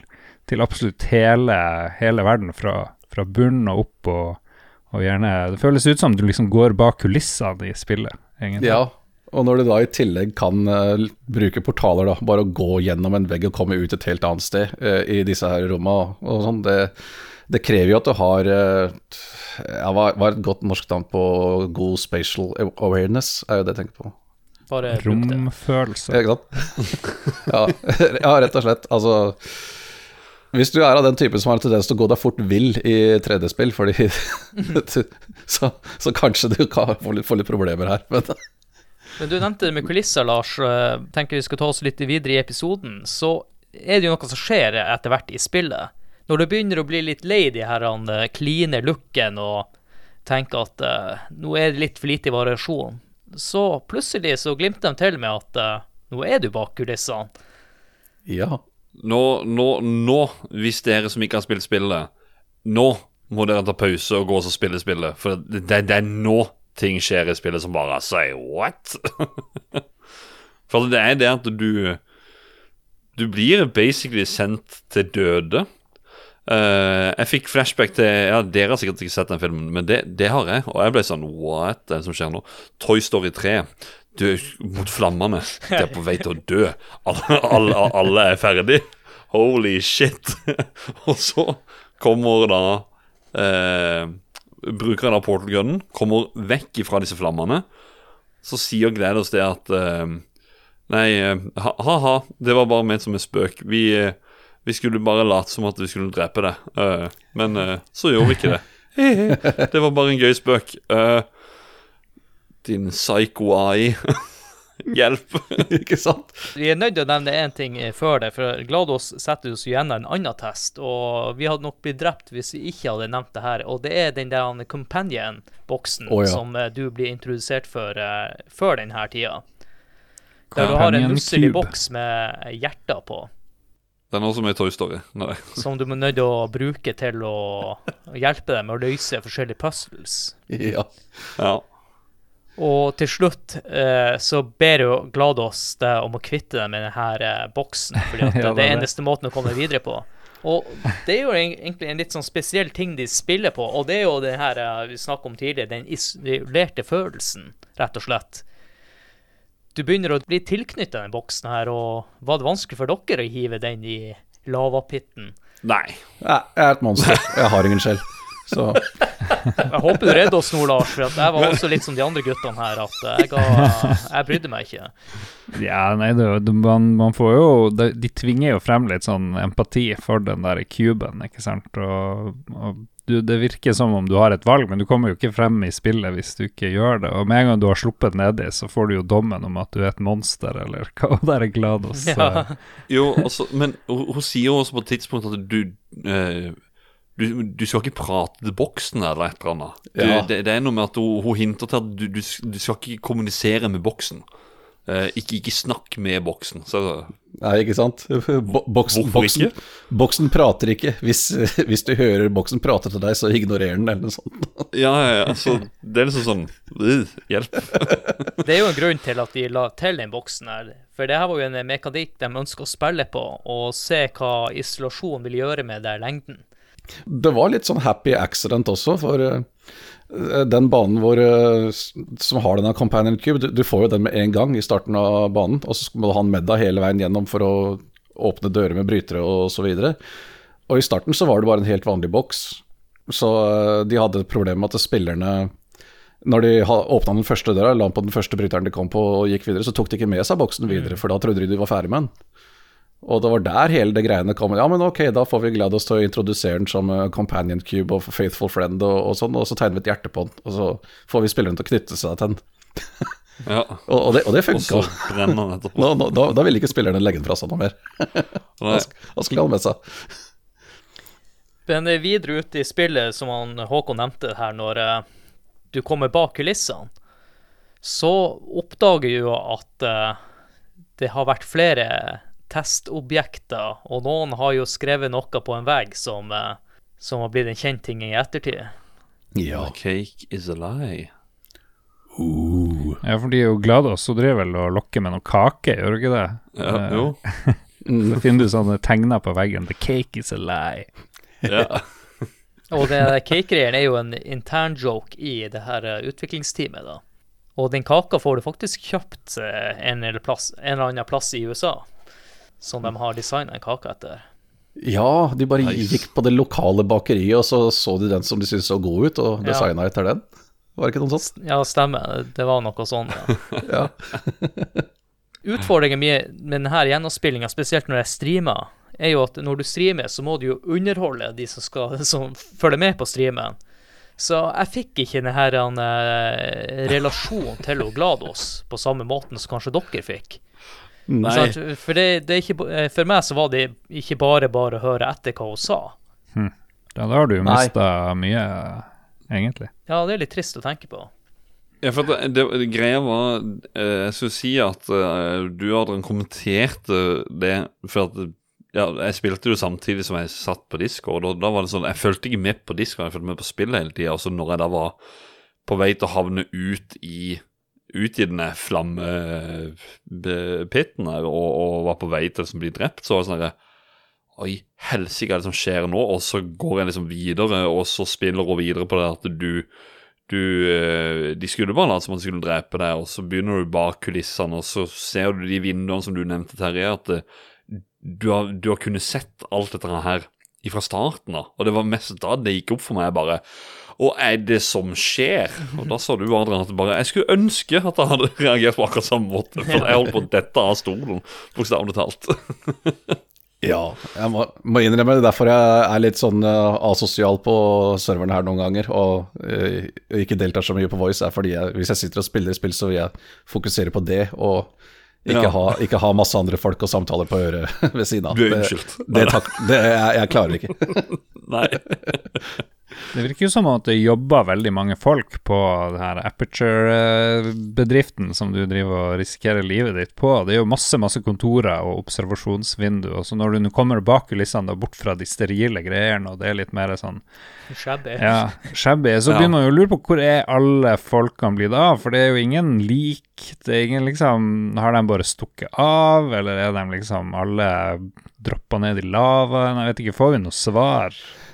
til absolutt hele, hele verden, fra, fra bunnen og opp, og, og gjerne Det føles ut som du liksom går bak kulissene i spillet, egentlig. ja. Og når du da i tillegg kan uh, bruke portaler, da, bare å gå gjennom en vegg og komme ut et helt annet sted uh, i disse her rommene og sånn, det, det krever jo at du har uh, ja, hva hva er et godt norsk navn på god spatial awareness, er jo det jeg tenker på. Bare. Romfølelse. Ja, Ikke sant? ja, ja, rett og slett. Altså Hvis du er av den typen som har en tendens til å gå deg fort vill i 3D-spill, fordi så, så kanskje du kan få litt, få litt problemer her. Men Men du nevnte det med kulisser, Lars. Tenker vi skal ta oss litt videre i episoden. Så er det jo noe som skjer etter hvert i spillet. Når du begynner å bli litt lei de her han, eh, looken og tenker at uh, nå er det litt for lite variasjon, så plutselig så glimter de til med at uh, nå er du bak kulissene. ja. Nå, nå, nå, hvis dere som ikke har spilt spillet, nå må dere ta pause og gå og spille spillet. For det, det, er nå ting skjer i spillet som bare sier what? for det er det at du Du blir basically sendt til døde. Uh, jeg fikk flashback til Ja, Dere har sikkert ikke sett den filmen, men det, det har jeg. Og jeg ble sånn What er det som skjer nå? Toy Story 3. Du er mot flammene. De er på vei til å dø. Alle, alle, alle er ferdig. Holy shit. og så kommer da eh, Brukeren av portal gunnen kommer vekk fra disse flammene. Så sier Gledos det at eh, Nei, eh, ha- ha-ha, det var bare ment som en spøk. Vi, eh, vi skulle bare late som at vi skulle drepe det. Eh, men eh, så gjorde vi ikke det. det var bare en gøy spøk. Eh, din psycho-AI. Hjelp. Ikke sant? Vi er nødt til å nevne én ting eh, før det, for Glados setter oss gjennom en annen test. Og vi hadde nok blitt drept hvis vi ikke hadde nevnt det her. Og det er den der companion-boksen oh, ja. som eh, du blir introdusert for uh, før denne tida. Der du har en nusselig boks med hjerter på. Det er noe som er Toy Story. Nei. Som du må nødt til å bruke til å hjelpe deg med å løse forskjellige puzzles. Ja. Ja. Og til slutt eh, så ber jo Glados deg om å kvitte deg med denne eh, boksen, fordi at Ja, det det er det. eneste måten å komme videre på. Og det er jo egentlig en litt sånn spesiell ting de spiller på, og det er jo det her eh, vi snakket om tidligere, den isolerte følelsen, rett og slett. Du begynner å bli tilknyttet den boksen her, og var det vanskelig for dere å hive den i lavapitten? Nei. Jeg er et monster. Jeg har ingen skjell, Så Jeg håper du redder oss nå, Lars, for jeg var også litt som de andre guttene her, at jeg, ga, jeg brydde meg ikke. Ja, nei, det, det, man, man får jo de, de tvinger jo frem litt sånn empati for den der kuben, ikke sant. Og, og du, det virker som om du har et valg, men du kommer jo ikke frem i spillet hvis du ikke gjør det. Og med en gang du har sluppet nedi, så får du jo dommen om at du er et monster, eller hva det er GLaDOS. Ja. eh, Jo, altså, men hun, hun sier jo også på et tidspunkt at du eh, du, du skal ikke prate til boksen eller et eller annet. Du, Ja. det, det er noe med at hun, hun hinter til at du, du, du skal ikke kommunisere med boksen. Eh, ikke, ikke snakk med boksen. Så Nei, ikke sant? Bo boksen, boksen, ikke? boksen prater ikke. Hvis, hvis du hører boksen prate til deg, så ignorer den, eller noe sånt. ja, ja, ja, så det er liksom sånn øh, Hjelp. Det er jo en grunn til at de la til den boksen her. For det her var jo en mekanikk de ønsker å spille på, og se hva isolasjon vil gjøre med den lengden. Det var litt sånn happy accident også, for eh, den banen hvor, eh, som har denne companion cube, du, du får jo den med en gang i starten av banen, og så må du ha den med deg hele veien gjennom for å åpne dører med brytere og så. Og i starten så var det bare en helt vanlig boks, så eh, de hadde et problem med at spillerne når de åpna den første døra, la den på den første bryteren de kom på og gikk videre, så tok de ikke med seg boksen videre, for da trodde de de var ferdig med den. Og det var der hele det greiene kom. Ja, men ok, da får vi GLaDOS til å introdusere den som eh, companion cube og faithful friend og, og sånn, og så tegner vi et hjerte på den, og så får vi spilleren til å knytte seg til den. Ja, Og, og det, og det funka. da, da ville ikke spillerne legge den fra seg noe mer. Hva skulle han med seg. Men eh, videre ute i spillet, som han Håkon nevnte her, når uh, du kommer bak kulissene, så oppdager du jo at uh, det har vært flere testobjekter, og noen har jo skrevet noe på en vegg som, eh, som har blitt en kjent ting i ettertid. Ja. The cake is a lie. Ja, for de er jo glade, og så driver vel og lokker med noe kake, gjør du ikke det? Ja, Eh, jo. Så finner du sånne tegner på veggen. The cake is a lie. Ja. Og det cake-greien er jo en intern joke i det her eh, utviklingsteamet, da. Og den kaka får du faktisk kjøpt eh, en eller, plass, en eller annen plass i USA, som de har designa en kake etter. ja, de bare Nice. gikk på det lokale bakeriet, og så så de den som de syntes så god ut, og Ja. designa etter den. Var det ikke noe sånt? Ja, stemmer. Det var noe sånn, ja. Ja. Utfordringen med denne gjennomspillinga, spesielt når jeg streamer, er jo at når du streamer, så må du jo underholde de som, skal, som følger med på streamen. Så jeg fikk ikke denne her, eh, relasjonen til GLaDOS på samme måten som kanskje dere fikk. Nei. Sant? For, det, det er ikke, eh, for meg så var det ikke bare bare å høre etter hva hun sa. Hm. da har du jo Nei. mista mye, egentlig. Ja, det er litt trist å tenke på. Ja, for det, det, det greia var eh, Jeg skulle si at eh, du Adrian kommenterte det For at ja, jeg spilte jo samtidig som jeg satt på Discord, og da var det sånn Jeg fulgte ikke med på Discord, jeg fulgte med på spillet hele tida. Og så når jeg da var på vei til å havne ut i ut i denne flammepitten her og, og var på vei til å bli drept, så var det sånn herre Oi, helsike, hva er det som skjer nå? Og så går jeg liksom videre, og så spiller hun videre på det at du du, eh, de skulle bare late som at de skulle drepe deg, og så begynner du bak kulissene, og så ser du de vinduene som du nevnte, Terje, at eh, du har, du har kunnet sett alt dette her fra starten av. Og det var mest da det gikk opp for meg, bare Hva er det som skjer? Og da sa du, Adrian, at bare Jeg skulle ønske at jeg hadde reagert på akkurat samme måte, for jeg holdt på å dette av stolen, bokstavelig talt. Ja, jeg må, må innrømme det. Derfor jeg er litt sånn eh, asosial på serverne her noen ganger, og uh, ikke deltar så mye på Voice, er fordi jeg, hvis jeg sitter og spiller spill, så vil jeg fokusere på det, og ikke, Ja. ha, ikke ha masse andre folk og samtaler på øret ved siden av. Du er unnskyldt. Det, det, det, jeg, jeg klarer ikke. Nei. Det virker jo som at det jobber veldig mange folk på det her Aperture-bedriften som du driver og risikerer livet ditt på. Det er jo masse masse kontorer og observasjonsvinduer. Så når du nå kommer bak kulissene og bort fra de sterile greiene, og det er litt mer sånn Shabby. ja, shabby, så Ja. begynner man jo å lure på hvor er alle folkene blitt av? For det er jo ingen lik. Det er ingen liksom Har de bare stukket av, eller er de liksom alle droppa ned i lavaen? Jeg vet ikke, får vi noe svar?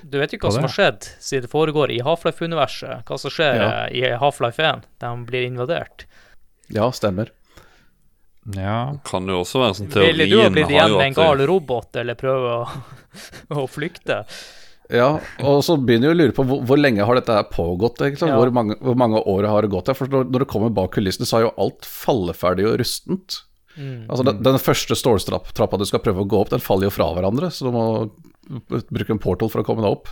Du vet jo hva som har skjedd siden det foregår i Half-Life-universet. Hva som skjer Ja. eh, i Half-Life 1. De blir invadert. Ja, stemmer. Ja. Kan jo også være sånn Ville du ha blitt igjen med en gal robot, eller prøve å, å flykte? Ja, og så begynner jeg å lure på hvor, hvor lenge har dette her pågått? Egentlig? Ja. Hvor, mange, hvor mange år har det gått? For når, når det kommer bak kulissene, så er jo alt falleferdig og rustent. Mm. Altså den, den første ståltrappa du skal prøve å gå opp, den faller jo fra hverandre, så du må bruke en portal for å komme deg opp.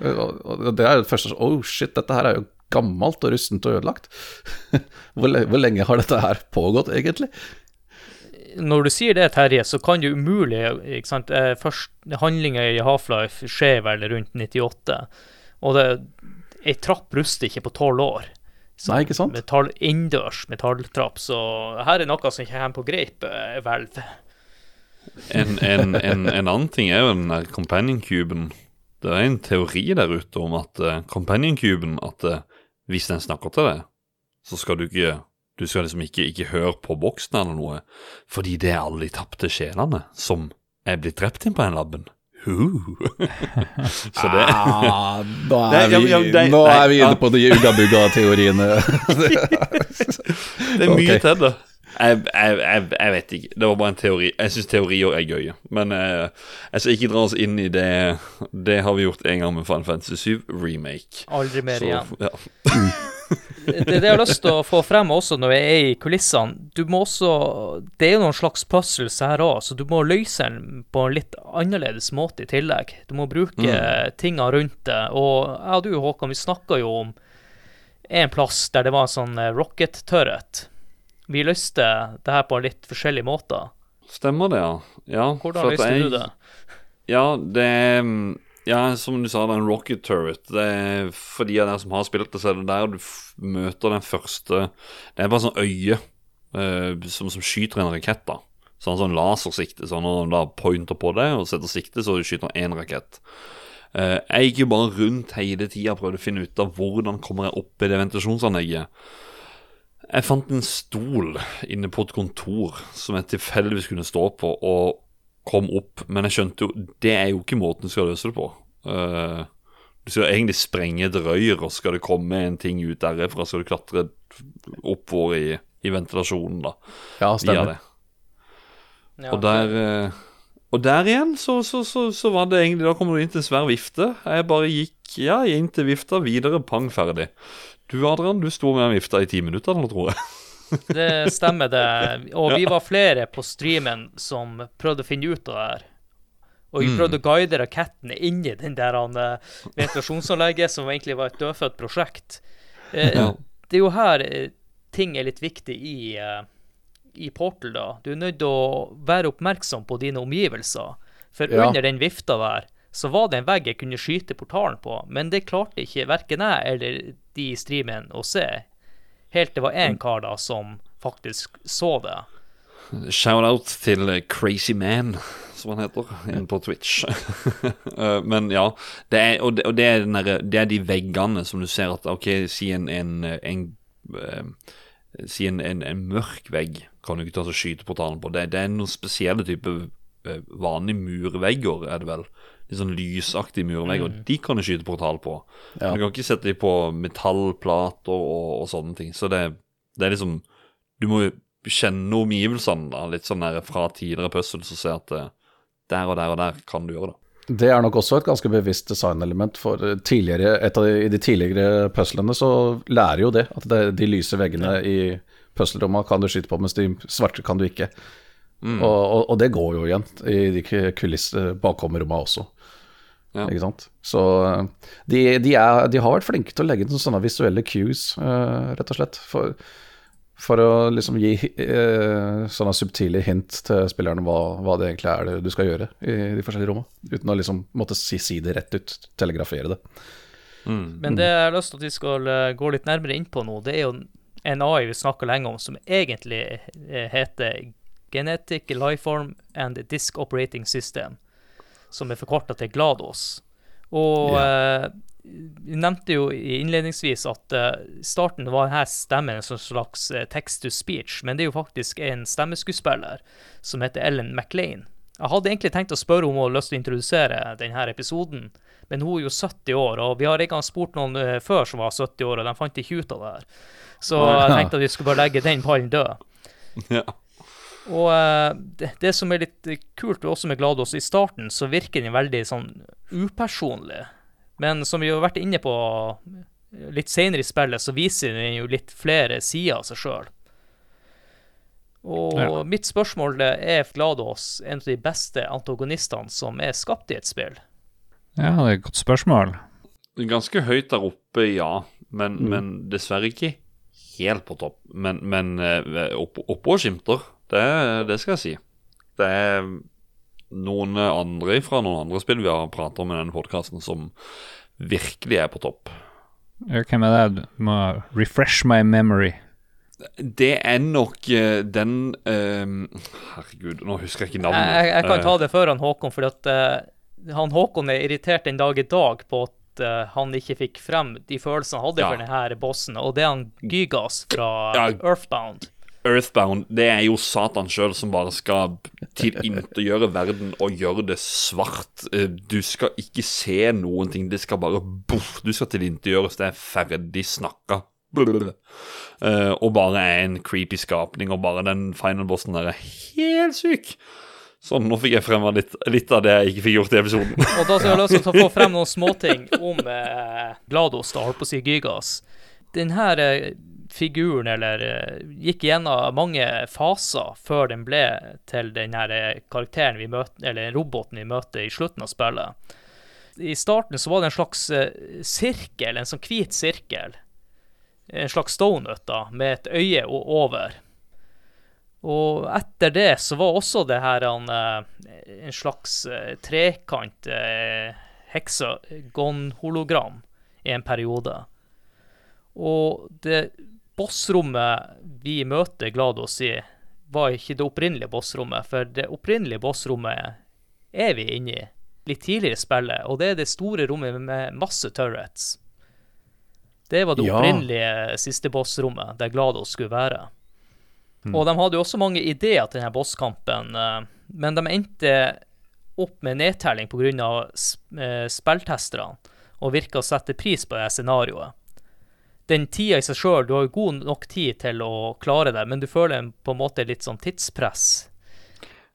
Og det er jo det første Oh shit, dette her er jo gammelt og rustent og ødelagt. hvor, lenge har dette her pågått, egentlig? Når du sier det, Terje, så kan jo umulig ikke sant, eh, først, Handlinga i Half-Life skjer vel rundt 98, og det, ei trapp ruster ikke på tolv år. Så Nei, ikke sant? Metall, innendørs metalltrapp, så her er noe som kommer på greip, eh, hvelv. En, en, en, en annen ting er jo den der companion-cuben. Det er en teori der ute om at uh, companion-cuben At uh, hvis den snakker til deg, så skal du ikke Du skal liksom ikke, ikke høre på boksen eller noe, fordi det er alle de tapte sjelene som er blitt drept inn på den labben. Huh. så det Ah, nå er vi, nå er inne på de ugga-bugga-teoriene. Det er mye okay. til det. Jeg, jeg, jeg, jeg vet ikke. Det var bare en teori. Jeg syns teorier er gøye. Men eh, jeg skal ikke dra oss inn i det. Det har vi gjort en gang med Final Fantasy 7 Remake. Aldri mer Så, igjen. ja. det, det jeg har lyst til å få frem også når jeg er i kulissene Du må også Det er jo noen slags puzzles her òg, så du må løse den på en litt annerledes måte i tillegg. Du må bruke Mm. tinga rundt det. Og jeg og du, Håkon, vi snakka jo om en plass der det var en sånn eh, rocket turret. Vi løste det her på litt forskjellige måter. Stemmer det, ja. ja Hvordan løste jeg- du det? Ja, det Ja, som du sa, det er en rocket turret. Det er For de av dere som har spilt det, så er det der du møter den første Det er bare sånn øye eh, som, som skyter en rakett, da. Sånn, sånn lasersikte. Sånn når du da pointer på det og setter sikte, så skyter han én rakett. Eh, jeg gikk jo bare rundt hele tida og prøvde å finne ut av hvordan kommer jeg opp i det ventilasjonsanlegget. Jeg fant en stol inne på et kontor som jeg tilfeldigvis kunne stå på, og kom opp. Men jeg skjønte jo det er jo ikke måten du skal løse det på. Eh, du skal egentlig sprenge et røyr, og skal det komme en ting ut derfra, skal du klatre oppover i, i ventilasjonen, da. Ja, stemmer. det. Ja, Og der eh, Og der igjen så, så, så, så var det egentlig Da kommer du inn til en svær vifte. Jeg bare gikk ja, inn til vifta, videre, pang, ferdig. Du Adrian, du sto med en vifta i ti minutter, nå, tror jeg. Det stemmer, det. Og vi var flere på streamen som prøvde å finne ut av det her. Og vi Mm. prøvde å guide raketten inn i den der han, eh, ventilasjonsanlegget, som egentlig var et dødfødt prosjekt. Eh. Det er jo her eh, ting er litt viktig i, i Portal, da. Du er nødt til å være oppmerksom på dine omgivelser. For Ja. under den vifta der, så var det en vegg jeg kunne skyte portalen på, men det klarte ikke verken jeg eller de i streamen å se. Helt det var én kar da som faktisk så det. Shout-out til Crazy Man, som han heter, inne på Twitch. Eh, Men ja, det er, og, det, og det, er derre- det er de veggene som du ser at OK, si en, en, en eh, Si en, en, en mørk vegg kan du ikke ta og skyte portalen på. Det, det er noen spesielle typer eh, vanlige murvegger, er det vel. Litt sånn lysaktig lysaktige og De kan du skyte portal på. Ja. Du kan ikke sette dem på metallplater og, og sånne ting. Så det, det er liksom Du må kjenne omgivelsene, da. Litt sånn der fra tidligere puzzles og se at eh, der og der og der kan du gjøre det. Det er nok også et ganske bevisst designelement, for tidligere, de, i de tidligere puzzlene så lærer jo det, at det, de lyse veggene i puzzlerommene kan du skyte på, mens de svarte kan du ikke. Mm. Og, og, og det går jo igjen i de kulisse bakomromma også. Ja. Ikke sant? Så de, de, er, de har vært flinke til å legge inn sånne visuelle cues, uh, rett og slett. For, for å liksom gi uh, sånne subtile hint til spillerne hva, hva det egentlig er det du skal gjøre i de forskjellige rommene. Uten å liksom måtte si, si det rett ut, telegrafere det. Men det jeg har lyst til at vi skal eh, gå litt nærmere inn på nå, det er jo en AI vi snakker lenge om, som egentlig eh, heter Genetic Lifeform and Disk Operating System, som er forkorta til GLaDOS. Og eh, vi nevnte jo innledningsvis at eh, starten var denne stemmen en slags eh, text to speech, men det er jo faktisk en stemmeskuespiller som heter Ellen MacLean. Jeg hadde egentlig tenkt å spørre om hun hadde lyst til å introdusere denne episoden, men hun er jo 70 år, og vi har en gang spurt noen eh, før som var 70 år, og de fant ikke ut av det her. Så jeg tenkte at vi skulle bare legge den pallen død. Ja. Og eh, det, det som er litt kult også med GLaDOS, i starten så virker den veldig sånn upersonlig. Men som vi har vært inne på litt senere i spillet, så viser den jo litt flere sider av seg sjøl. Og Ja. mitt spørsmål er GLaDOS en av de beste antagonistene som er skapt i et spill? Ja, det er et godt spørsmål. Ganske høyt der oppe, ja. Men, men dessverre ikke helt på topp. Men, men eh, opp, oppe skimter, det, det skal jeg si. Det er noen andre fra noen andre spill vi har pratet om i denne podkasten, som virkelig er på topp. Hvem er det? Du må refresh my memory. Det er nok eh, den uh, Herregud, nå husker jeg ikke navnet. Jeg, jeg kan Eh, ta det før han Håkon, for at uh, han Håkon er irritert den dag i dag på at han ikke fikk frem de følelsene han hadde Ja. for denne bossen, og det er han Gygas fra Ja. Earthbound. Earthbound, det er jo Satan sjøl som bare skal tilintetgjøre verden og gjøre det svart. Eh, Du skal ikke se noen ting, det skal bare boff, Du skal tilintetgjøres, det er ferdig snakka. Eh, og bare er en creepy skapning, og bare den final bossen der er helt syk. Sånn, nå fikk jeg fremma litt, litt av det jeg ikke fikk gjort i episoden. Og da skal jeg lyst til å få frem noen småting om eh, Glados, da, holdt på å si Gygas. Den her eh, figuren, eller eh, gikk gjennom mange faser før den ble til den eh, karakteren vi møter, eller roboten vi møter i slutten av spillet. I starten så var det en slags eh, sirkel, en sånn hvit sirkel. En slags donut, da, med et øye over. Og etter det så var også det her en, en slags trekant heksagon-hologram i en periode. Og det bossrommet vi møter Glados i, var ikke det opprinnelige bossrommet, for det opprinnelige bossrommet er vi inne i litt tidligere i spillet, og det er det store rommet med masse turrets. Det var det Ja. opprinnelige siste bossrommet, der Glados skulle være. Og de hadde jo også mange ideer til denne bosskampen, eh, men de endte opp med nedtelling pga. Spilltesterne, og virka å sette pris på det scenarioet. Den tida i seg sjøl, du har jo god nok tid til å klare det, men du føler en- på en måte litt sånn tidspress.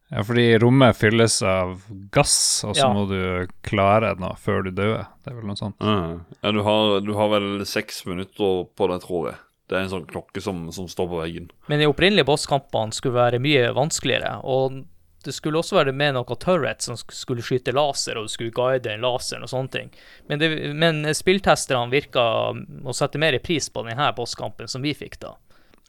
Ja, fordi rommet fylles av gass, og så Ja. må du klare noe før du dør. Det er vel noe sånt. Mm. Ja, du har, du har vel seks minutter på det, tror jeg. Det er en sånn klokke som, som står på veggen. Men de opprinnelige bosskampene skulle være mye vanskeligere, og det skulle også være med noe turret som skulle skyte laser, og du skulle guide den laseren og sånne ting. Men, det, men spilltesterne virka å sette mer pris på denne bosskampen som vi fikk da.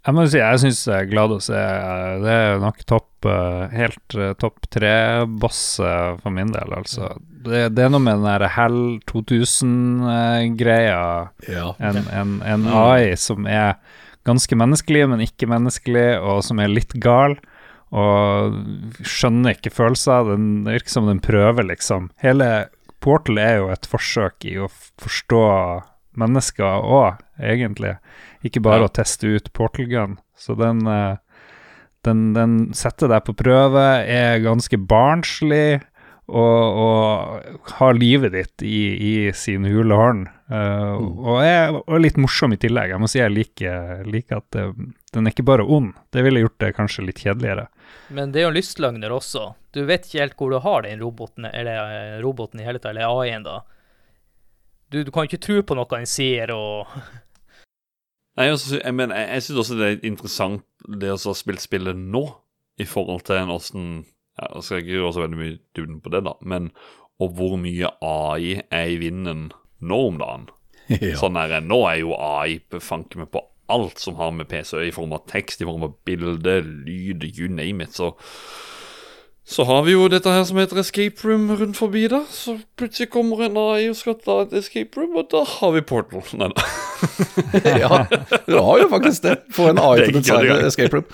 Jeg må si, jeg syns Glados er Det er nok topp eh, Helt eh, topp tre-boss eh, for min del, altså. Det, det er noe med den der Hell 2000-greia. Ja. En, en, en AI som er ganske menneskelig, men ikke menneskelig, og som er litt gal. Og skjønner ikke følelser. Den, virker som den prøver, liksom. Hele Portal er jo et forsøk i å forstå mennesker òg, egentlig. Ikke bare Ja. å teste ut Portal Gun. Så den, eh, den, den setter deg på prøve, er ganske barnslig. Og, og har livet ditt i, i sin hule hånd. mm. og, er, og er litt morsom i tillegg. Jeg må si jeg liker, liker at det, den er ikke bare ond. Det ville gjort det kanskje litt kjedeligere. Men det er jo en lystløgner også. Du vet ikke helt hvor du har den roboten, eller eh, roboten i hele tatt, eller AI-en da. Du, du kan ikke tro på noe han sier, og Nei, altså, jeg, men, jeg, jeg syns også det er interessant det å ha spilt spillet nå, i forhold til en åssen ja, Jeg skal ikke gjøre så veldig mye duden på det, da, men og hvor mye AI er i vinden nå om dagen. ja. Sånn er det. Nå er jo AI fanker meg på alt som har med PC å gjøre, i form av tekst, i form av bilde, lyd, you name it. Så, så har vi jo dette her som heter escape room rundt forbi da. Så plutselig kommer en AI og skal ta et escape room, og da har vi portal. Nei da. ja, du har jo faktisk det. Få en AI til å designe escape room.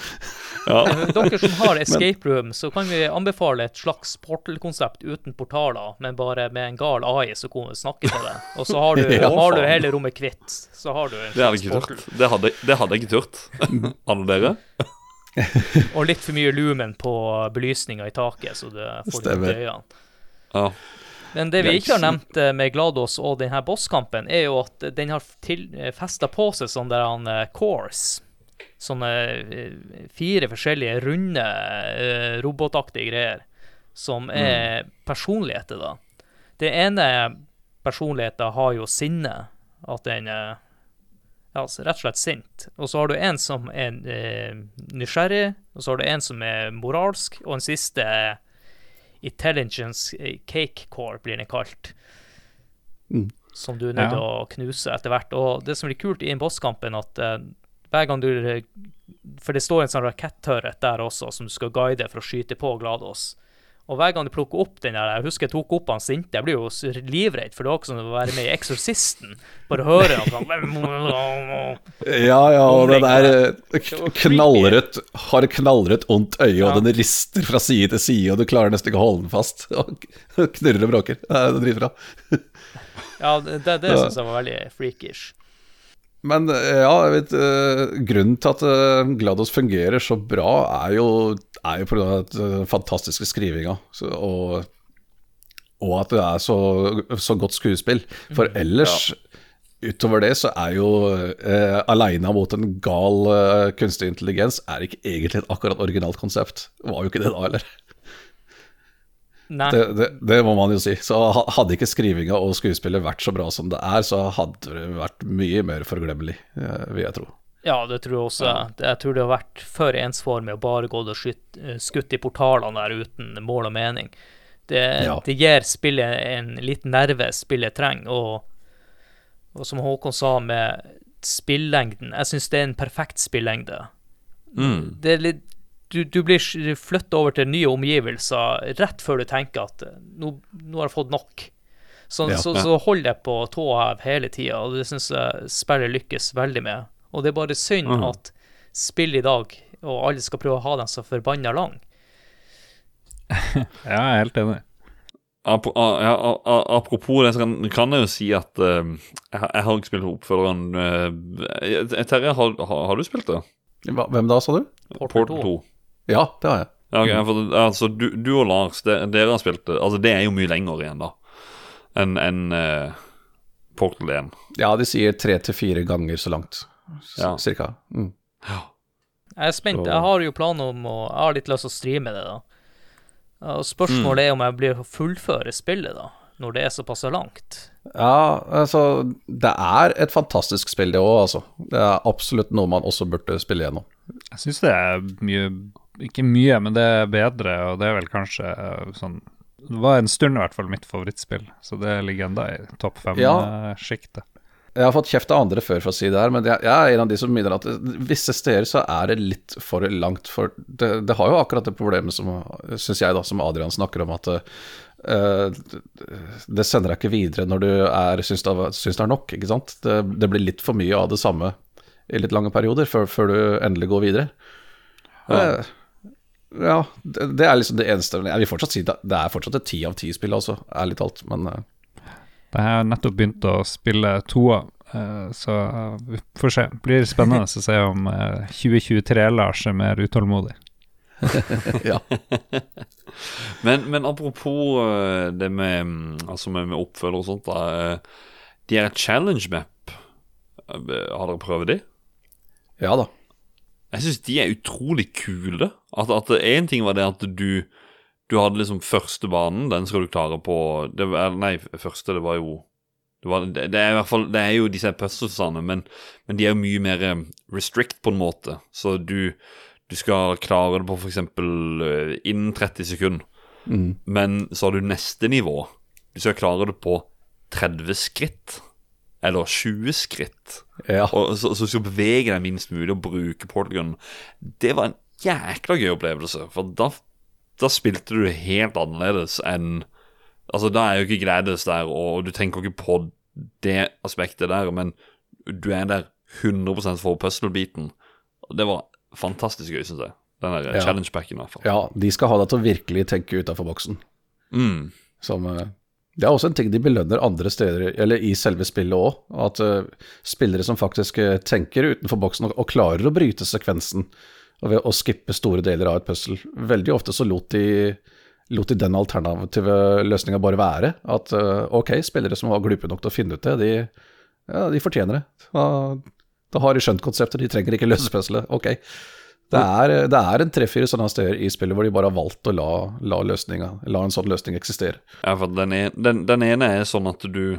Men dere som har escape room, så kan vi anbefale et slags portal-konsept uten portaler, men bare med en gal AI som kan snakke snakker til deg. Og så har du, Ja, har du hele rommet kvitt. Så har du en slags portal. Det hadde, det hadde jeg ikke turt. Alle dere? Og litt for mye lumen på belysninga i taket, så det får du øynene. Ja. Men det vi ikke har nevnt eh, med Glados og denne bosskampen, er jo at den har til, festa på seg sånn der han, eh, cores. Sånne eh, fire forskjellige runde eh, robotaktige greier. Som er personligheter, da. Det ene personligheten har jo sinne. At den er ja, altså, rett og slett sint. Og så har du en som er eh, nysgjerrig, og så har du en som er moralsk, og en siste er Intelligence Cake Core, blir den kalt. Mm. som du er nødt til Ja. å knuse etter hvert. Og det som blir kult i en bosskamp, er at eh, hver gang du For det står en sånn rakettørret der også, som du skal guide for å skyte på Glados. Og hver gang du plukker opp den der Jeg husker jeg tok opp han sinte. Jeg blir jo livredd, for det var ikke som å være med i Eksorsisten. Bare høre han sånn Ja, ja, og det der eh, knallrødt Har knallrødt ondt øye, og den rister fra side til side, og du klarer nesten ikke å holde den fast. Og knurrer og bråker. Det er dritbra. Ja, det, det, det syns jeg var veldig freakish. Men eh, ja, jeg vet eh, Grunnen til at eh, GLaDOS fungerer så bra, er jo, er jo pga. den fantastiske skrivinga. Og, og at det er så, så godt skuespill. For ellers, utover det, så er jo eh, Aleina mot en gal eh, kunstig intelligens er ikke egentlig et akkurat originalt konsept. Var jo ikke det da heller. Det, det, det må man jo si. Så hadde ikke skrivinga og skuespillet vært så bra som det er, så hadde det vært mye mer forglemmelig, eh, vil jeg tro. Ja, det tror jeg også. Jeg tror det har vært for ensformig å bare gå og skyt, eh, skutt i portalene der uten mål og mening. Det, Ja. det gir spillet en liten nerve spillet trenger, og, og som Håkon sa med spillengden, jeg syns det er en perfekt spillengde. Mm. Det er litt du, du blir flytta over til nye omgivelser rett før du tenker at eh, nå, nå har jeg fått nok. Så, Ja. så, så hold deg på tå hev hele tida, og det syns jeg spillet lykkes veldig med. Og det er bare synd mm. at spill i dag, og alle skal prøve å ha dem så forbanna lang. Ja, jeg er helt enig. Ap ja, apropos det, så kan, kan jeg jo si at uh, jeg, har- jeg har ikke spilt oppfølgeren uh, Terje, har, har, har du spilt det? Hvem da, sa du? Port Portal 2. 2. Ja, det har jeg. Ja, ok, for, altså, du, du og Lars, det, dere har spilt det Altså, det er jo mye lenger igjen, da, enn en, uh, Portal 1. Ja, de sier tre til fire ganger så langt, Ja. cirka. Mm. Jeg er spent. Så- Jeg har jo planer om å Jeg har litt lyst til å streame det, da. Og spørsmålet Mm. er om jeg blir fullføre spillet, da. Når det er såpass langt. Ja, altså Det er et fantastisk spill, det òg, altså. Det er absolutt noe man også burde spille gjennom. Jeg syns det er mye Ikke mye, men det er bedre, og det er vel kanskje eh, sånn Det var en stund i hvert fall mitt favorittspill, så det ligger enda i topp Ja. fem-sjiktet. Jeg har fått kjeft av andre før for å si det her, men jeg, er en av de som mener at visse steder så er det litt for langt. For det, det har jo akkurat det problemet som, syns jeg, da, som Adrian snakker om, at uh, det sender deg ikke videre når du er, syns, det, syns det er nok, ikke sant. Det, det blir litt for mye av det samme i litt lange perioder før, før du endelig går videre. Ja. Eh, ja, det, det er liksom det eneste Jeg vil fortsatt si det, det er fortsatt et ti av ti-spill, altså, ærlig talt, men eh, Jeg har nettopp begynt å spille toa, eh, så vi får se. Det blir spennende å se om eh, 2023-Lars er mer utålmodig. ja. Men, men apropos eh, det med, mm, altså med, med oppfølger og sånt, da. eh, De er et challenge map. Eh, Har dere prøvd de? ja da. Jeg syns de er utrolig kule. At, én ting var det at du Du hadde liksom første banen, den skal du klare på det var, Nei, første, det var jo det, var, det, er i hvert fall Det er jo disse puzzlesene, men, men de er jo mye mer eh, restrict på en måte. Så du, du skal klare det på f.eks. innen 30 sekunder. Mm. Men så har du neste nivå. Du skal klare det på 30 skritt. Eller 20 skritt. Ja. Og så, så skal bevege deg minst mulig og bruke portalgun. Det var en jækla gøy opplevelse. For da, da spilte du helt annerledes enn Altså, da er jo ikke Gladys der, og du tenker ikke på det aspektet der, men du er der 100 for puzzle-biten. Det var fantastisk gøy, syns jeg. Den der Ja. challenge-packen, i hvert fall. Ja, de skal ha deg til å virkelig tenke utafor boksen. Mm. Som, eh, det er også en ting de belønner andre steder, eller i selve spillet òg. At uh, spillere som faktisk eh, tenker utenfor boksen og, og klarer å bryte sekvensen og ved å skippe store deler av et puzzle. Veldig ofte så lot de, lot de den alternative løsninga bare være. At uh, ok, spillere som var glupe nok til å finne ut det, de, ja, de fortjener det. Da, da har de skjønt konseptet, de trenger ikke løse puzzlet. Ok. Det er, det er en tre-fire sånne steder i spillet hvor de bare har valgt å la, la, la en sånn løsning eksistere. Ja, for den, er, den, den ene er sånn at du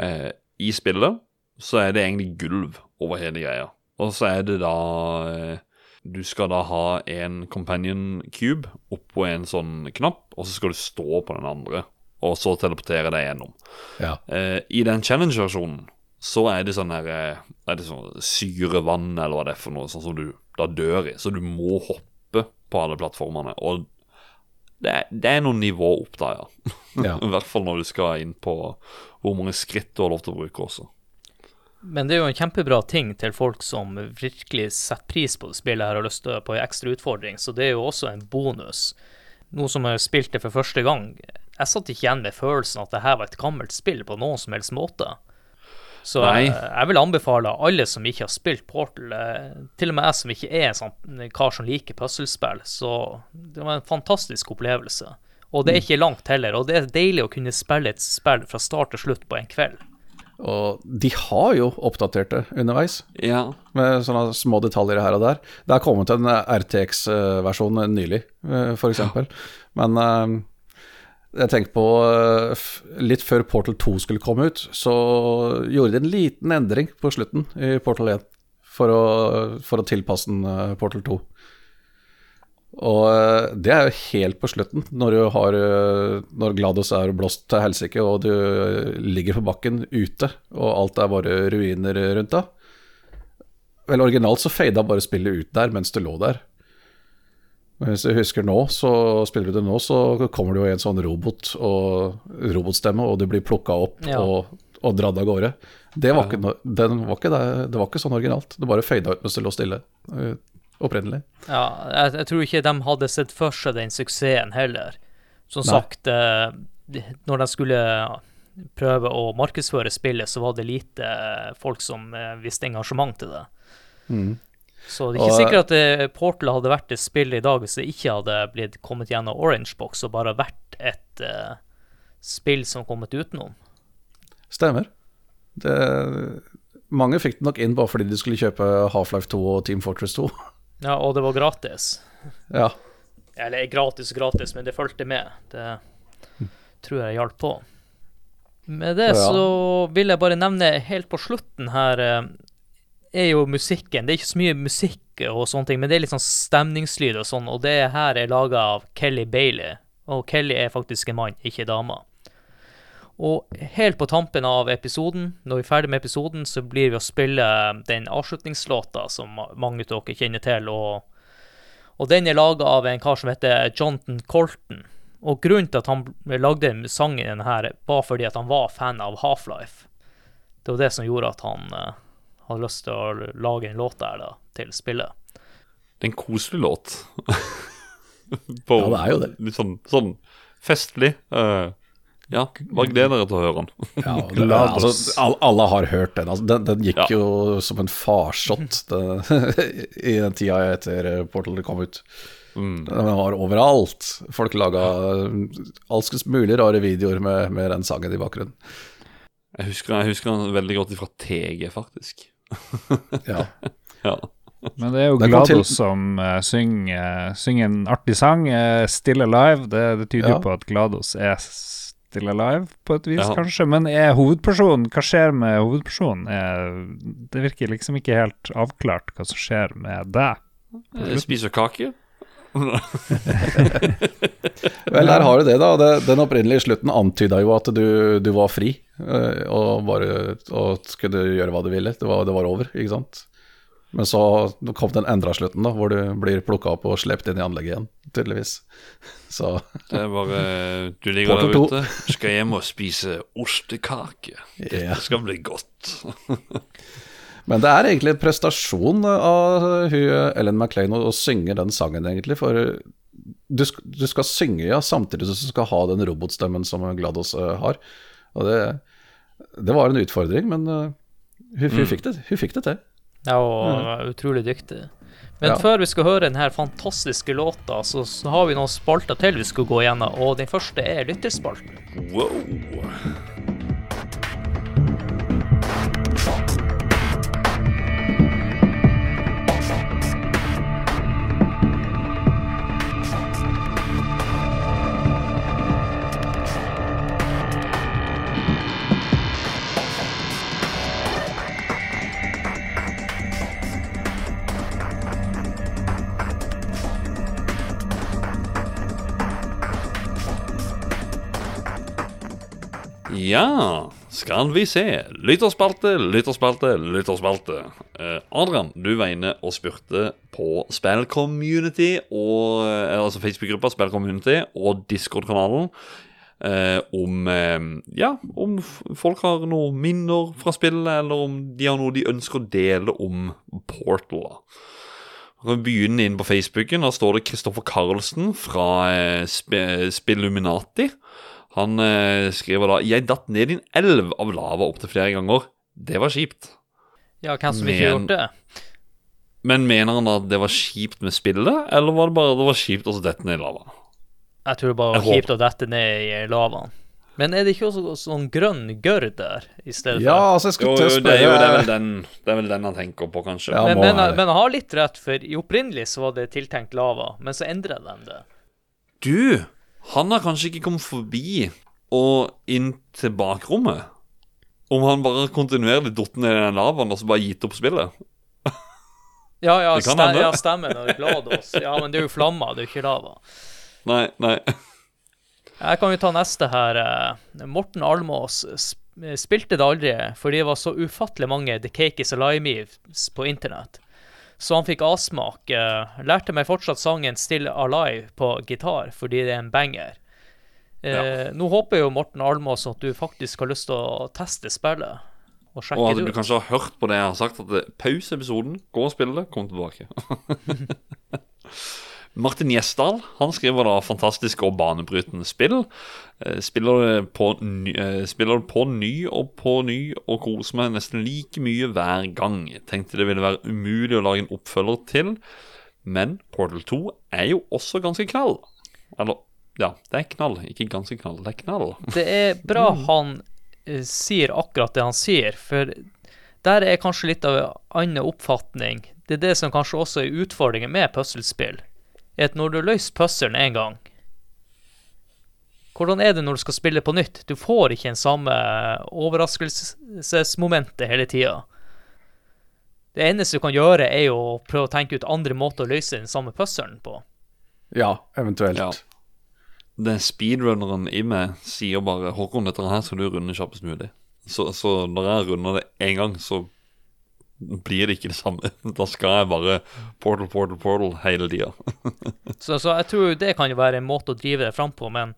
eh, I spillet så er det egentlig gulv over hele greia. Og så er det da eh, Du skal da ha en companion cube oppå en sånn knapp, og så skal du stå på den andre. og så teleportere deg gjennom. Ja. Eh, I den challenge-versjonen så er det sånn her eh, Er det sånn syrevann, eller hva det er for noe, sånn som du da dør i. Så du må hoppe på alle plattformene. Og det det er noen nivå opp der, ja. Ja. I hvert fall når du skal inn på hvor mange skritt du har lov til å bruke også. Men det er jo en kjempebra ting til folk som virkelig setter pris på det spillet her og har lyst til på en ekstra utfordring, så det er jo også en bonus. Nå som jeg spilte for første gang, jeg satt ikke igjen med følelsen at det her var et gammelt spill på noen som helst måte. Så Nei. jeg, vil anbefale alle som ikke har spilt Portal, eh, til og med jeg som ikke er en sånn kar som liker puslespill, så det var en fantastisk opplevelse. Og det er ikke langt heller, og det er deilig å kunne spille et spill fra start til slutt på en kveld. Og de har jo oppdatert det underveis, Ja, med sånne små detaljer her og der. Det er kommet en RTX-versjon nylig, f.eks. for eksempel. Men eh, jeg tenker på eh, Litt før Portal 2 skulle komme ut, så gjorde de en liten endring på slutten i Portal 1 for å, for å tilpasse den eh, Portal 2. Og eh, det er jo helt på slutten, når, du har, når Glados er blåst til helsike og du ligger på bakken ute, og alt er bare ruiner rundt deg. Vel, originalt så fada bare spillet ut der mens du lå der. Hvis du husker nå, så spiller du det nå, så kommer det jo en sånn robot og robotstemme, og du blir plukka opp Ja. og, og dratt av gårde. Det var, ikke, no- den var ikke det, det var ikke sånn originalt. Det bare fada ut mens det lå stille. eh, Opprinnelig. Ja, jeg, jeg tror ikke de hadde sett for seg den suksessen heller. Som Nei. sagt, eh, når de skulle prøve å markedsføre spillet, så var det lite eh, folk som eh, viste engasjement til det. Så det er ikke Og- sikkert at eh, Portal hadde vært et spill i dag hvis det ikke hadde blitt kommet gjennom Orangebox og bare vært et uh, spill som kommet utenom. Stemmer. Det, mange fikk det nok inn bare fordi de skulle kjøpe Half-Life 2 og Team Fortress 2. Ja, og det var gratis. ja. Eller gratis gratis, men det fulgte med. Det tror jeg hjalp på. Med det så vil jeg bare nevne helt på slutten her eh, er jo musikken. Det er ikke så mye musikk og sånne ting, men det er litt sånn stemningslyd og sånn, og det her er laga av Kelly Bailey. Og Kelly er faktisk en mann, ikke dame. Og helt på tampen av episoden, når vi er ferdig med episoden, så blir vi å spille den avslutningslåta som mange av dere kjenner til. og og den er laga av en kar som heter Jonathan Colton. Og grunnen til at han lagde sangen her, var fordi at han var fan av Half-Life. Det var det som gjorde at han eh, hadde lyst til å lage en låt der da, til spillet. det er en koselig låt. På, Ja, det er jo det. Litt sånn, sånn festlig. Uh, ja, bare gled dere til å høre den. Ja, det, altså, all- alle har hørt den. Altså, den, den gikk Ja. jo som en farsott det- i den tida etter Portal kom ut. Mm. Den var overalt. Folk laga alskens mulig rare videoer med, med den sangen i bakgrunnen. Jeg husker, jeg husker den veldig godt fra TG, faktisk. Ja. Ja. Men det er jo Glados til- som uh, synger, synger en artig sang, uh, 'Still Alive'. Det, det tyder Ja. jo på at Glados er still alive, på et vis, Ja. kanskje. Men er hovedpersonen Hva skjer med hovedpersonen? Er, det virker liksom ikke helt avklart hva som skjer med deg. Spiser kake. Vel, der har du det, da. Det, den opprinnelige slutten antyda jo at du, du var fri, eh, og bare og skulle gjøre hva du ville. Det var, det var over, ikke sant. Men så kom den endra slutten, da, hvor du blir plukka opp og slept inn i anlegget igjen, tydeligvis. Så Det er bare Du ligger der ute, skal hjem og spise ostekake. Dette skal bli godt. Men det er egentlig en prestasjon av hun Ellen MacLean å, å synge den sangen, egentlig. For du, du skal synge, ja, samtidig som du skal ha den robotstemmen som Glados eh, har. Og det, det var en utfordring, men eh, hun, hun, fikk det, hun fikk det til. Ja, og utrolig dyktig. Men Ja. før vi skal høre denne fantastiske låta, så, så har vi noen spalter til vi skal gå gjennom, og den første er lytterspalten. Wow. Ja, skal vi se. Lytterspalte, lytterspalte, lytterspalte. Eh, Adrian, du var inne og spurte på Spillcommunity, eh, altså Facebook-gruppa Spillcommunity og Discord-kanalen eh, om Ja, om folk har noen minner fra spillet, eller om de har noe de ønsker å dele om Portal. da. Vi begynne inn på Facebooken. Der står det Kristoffer Karlsen fra eh, Sp Spilluminati. Han eh, skriver da 'Jeg datt ned i en elv av lava opptil flere ganger'. Det var kjipt. Ja, hvem som ikke gjort det? Men mener han at det var kjipt med spillet, eller var det bare det var kjipt å dette ned i lava? Jeg tror det bare var Jeg kjipt å dette ned i lavaen. Men er det ikke også sånn grønn gørr der i stedet Ja, for? altså, jeg skulle til å jo, det, er jo, det, er vel den, det er vel den han tenker på, kanskje. Ja. Men, må men, men jeg har litt rett, for i opprinnelig så var det tiltenkt lava, men så endret de det. Du, han har kanskje ikke kommet forbi og inn til bakrommet? Om han bare kontinuerlig datt ned i den lavaen og så bare gitt opp spillet? Ja, ja, Det kan ste hende. ja stemmer når GLaDOS. Ja, men det er jo flammer, det er jo ikke lava. Nei, nei. Jeg kan jo ta neste her. eh, Morten Almås spilte det aldri fordi det var så ufattelig mange The Cake Is Alive-memes på internett. Så han fikk avsmak. eh, Lærte meg fortsatt sangen Still Alive på gitar fordi det er en banger. Ja. Nå håper jo Morten Almås at du faktisk har lyst til å teste spillet og sjekke Og at du kanskje har hørt på det jeg har sagt, at pause episoden, gå og spille det, kom tilbake. Martin Gjesdal han skriver da fantastisk og banebrytende spill. Eh, Spiller det på eh, spiller det på ny og på ny og koser meg nesten like mye hver gang. Tenkte det ville være umulig å lage en oppfølger til, men Portal 2 er jo også ganske knall. Eller, ja, det er knall, ikke ganske knall, det er knall. Det er bra han eh, sier akkurat det han sier, for der er kanskje litt av en annen oppfatning. Det er det som kanskje også er utfordringen med puslespill. Er at når du løser puzzlen én gang Hvordan er det når du skal spille på nytt? Du får ikke en samme overraskelsesmomentet hele tida. Det eneste du kan gjøre, er jo å prøve å tenke ut andre måter å løse den samme puzzlen på. Ja, eventuelt. Ja. Det speedrunneren i meg sier bare 'Håkon, dette her skal du runde kjappest mulig'. Så, så når jeg runder det én gang, så blir det ikke det samme. Da skal jeg bare portal, portal, portal hele tida. Så, så jeg tror det kan jo være en måte å drive det fram på, men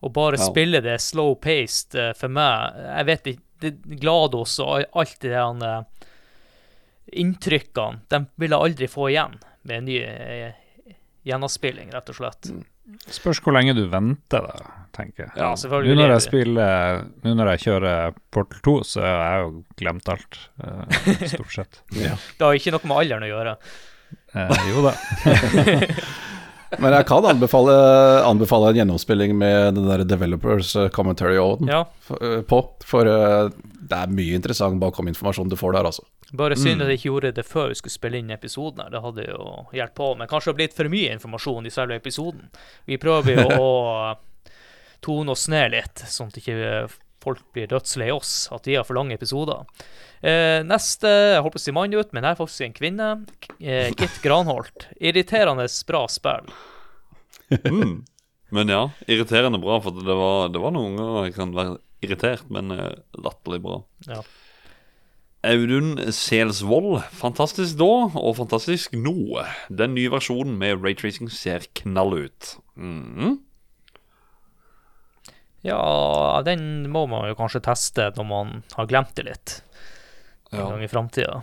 å bare Ja. spille det slow-paced eh, for meg Jeg vet ikke GLaDOS og alt det der eh, inntrykkene, de vil jeg aldri få igjen med en ny eh, gjennomspilling, rett og slett. Spørs hvor lenge du venter, da, tenker jeg. Ja, Nå selvfølgelig. når jeg spiller Nå når jeg kjører Portal 2, så har jeg jo glemt alt, eh, stort sett. Ja. Det har ikke noe med alderen å gjøre. Eh, jo da. Men jeg kan anbefale, anbefale en gjennomspilling med den der Developers eh, Commentary Oden Ja, på, for eh, det er mye interessant bakom-informasjon du får der, altså. Bare Mm. synd at jeg ikke gjorde det før vi skulle spille inn episoden. her. Det hadde jo hjulpet på. Men kanskje det har blitt for mye informasjon i selve episoden. Vi prøver jo å tone oss ned litt, sånn at ikke folk blir dødslei oss, at vi har for lange episoder. Eh, neste jeg holdt på å si mann ut, men her er faktisk en kvinne. Eh, Kit Granholt. Irriterende bra spill. Mm. Men ja, irriterende bra, for det var, det var noen ganger jeg kan være irritert, men eh, latterlig bra. Ja. Audun Selsvold. Fantastisk da, og fantastisk nå. Den nye versjonen med raytracing ser knall ut. Mhm. ja, den må man jo kanskje teste når man har glemt det litt. en Ja. gang i framtida.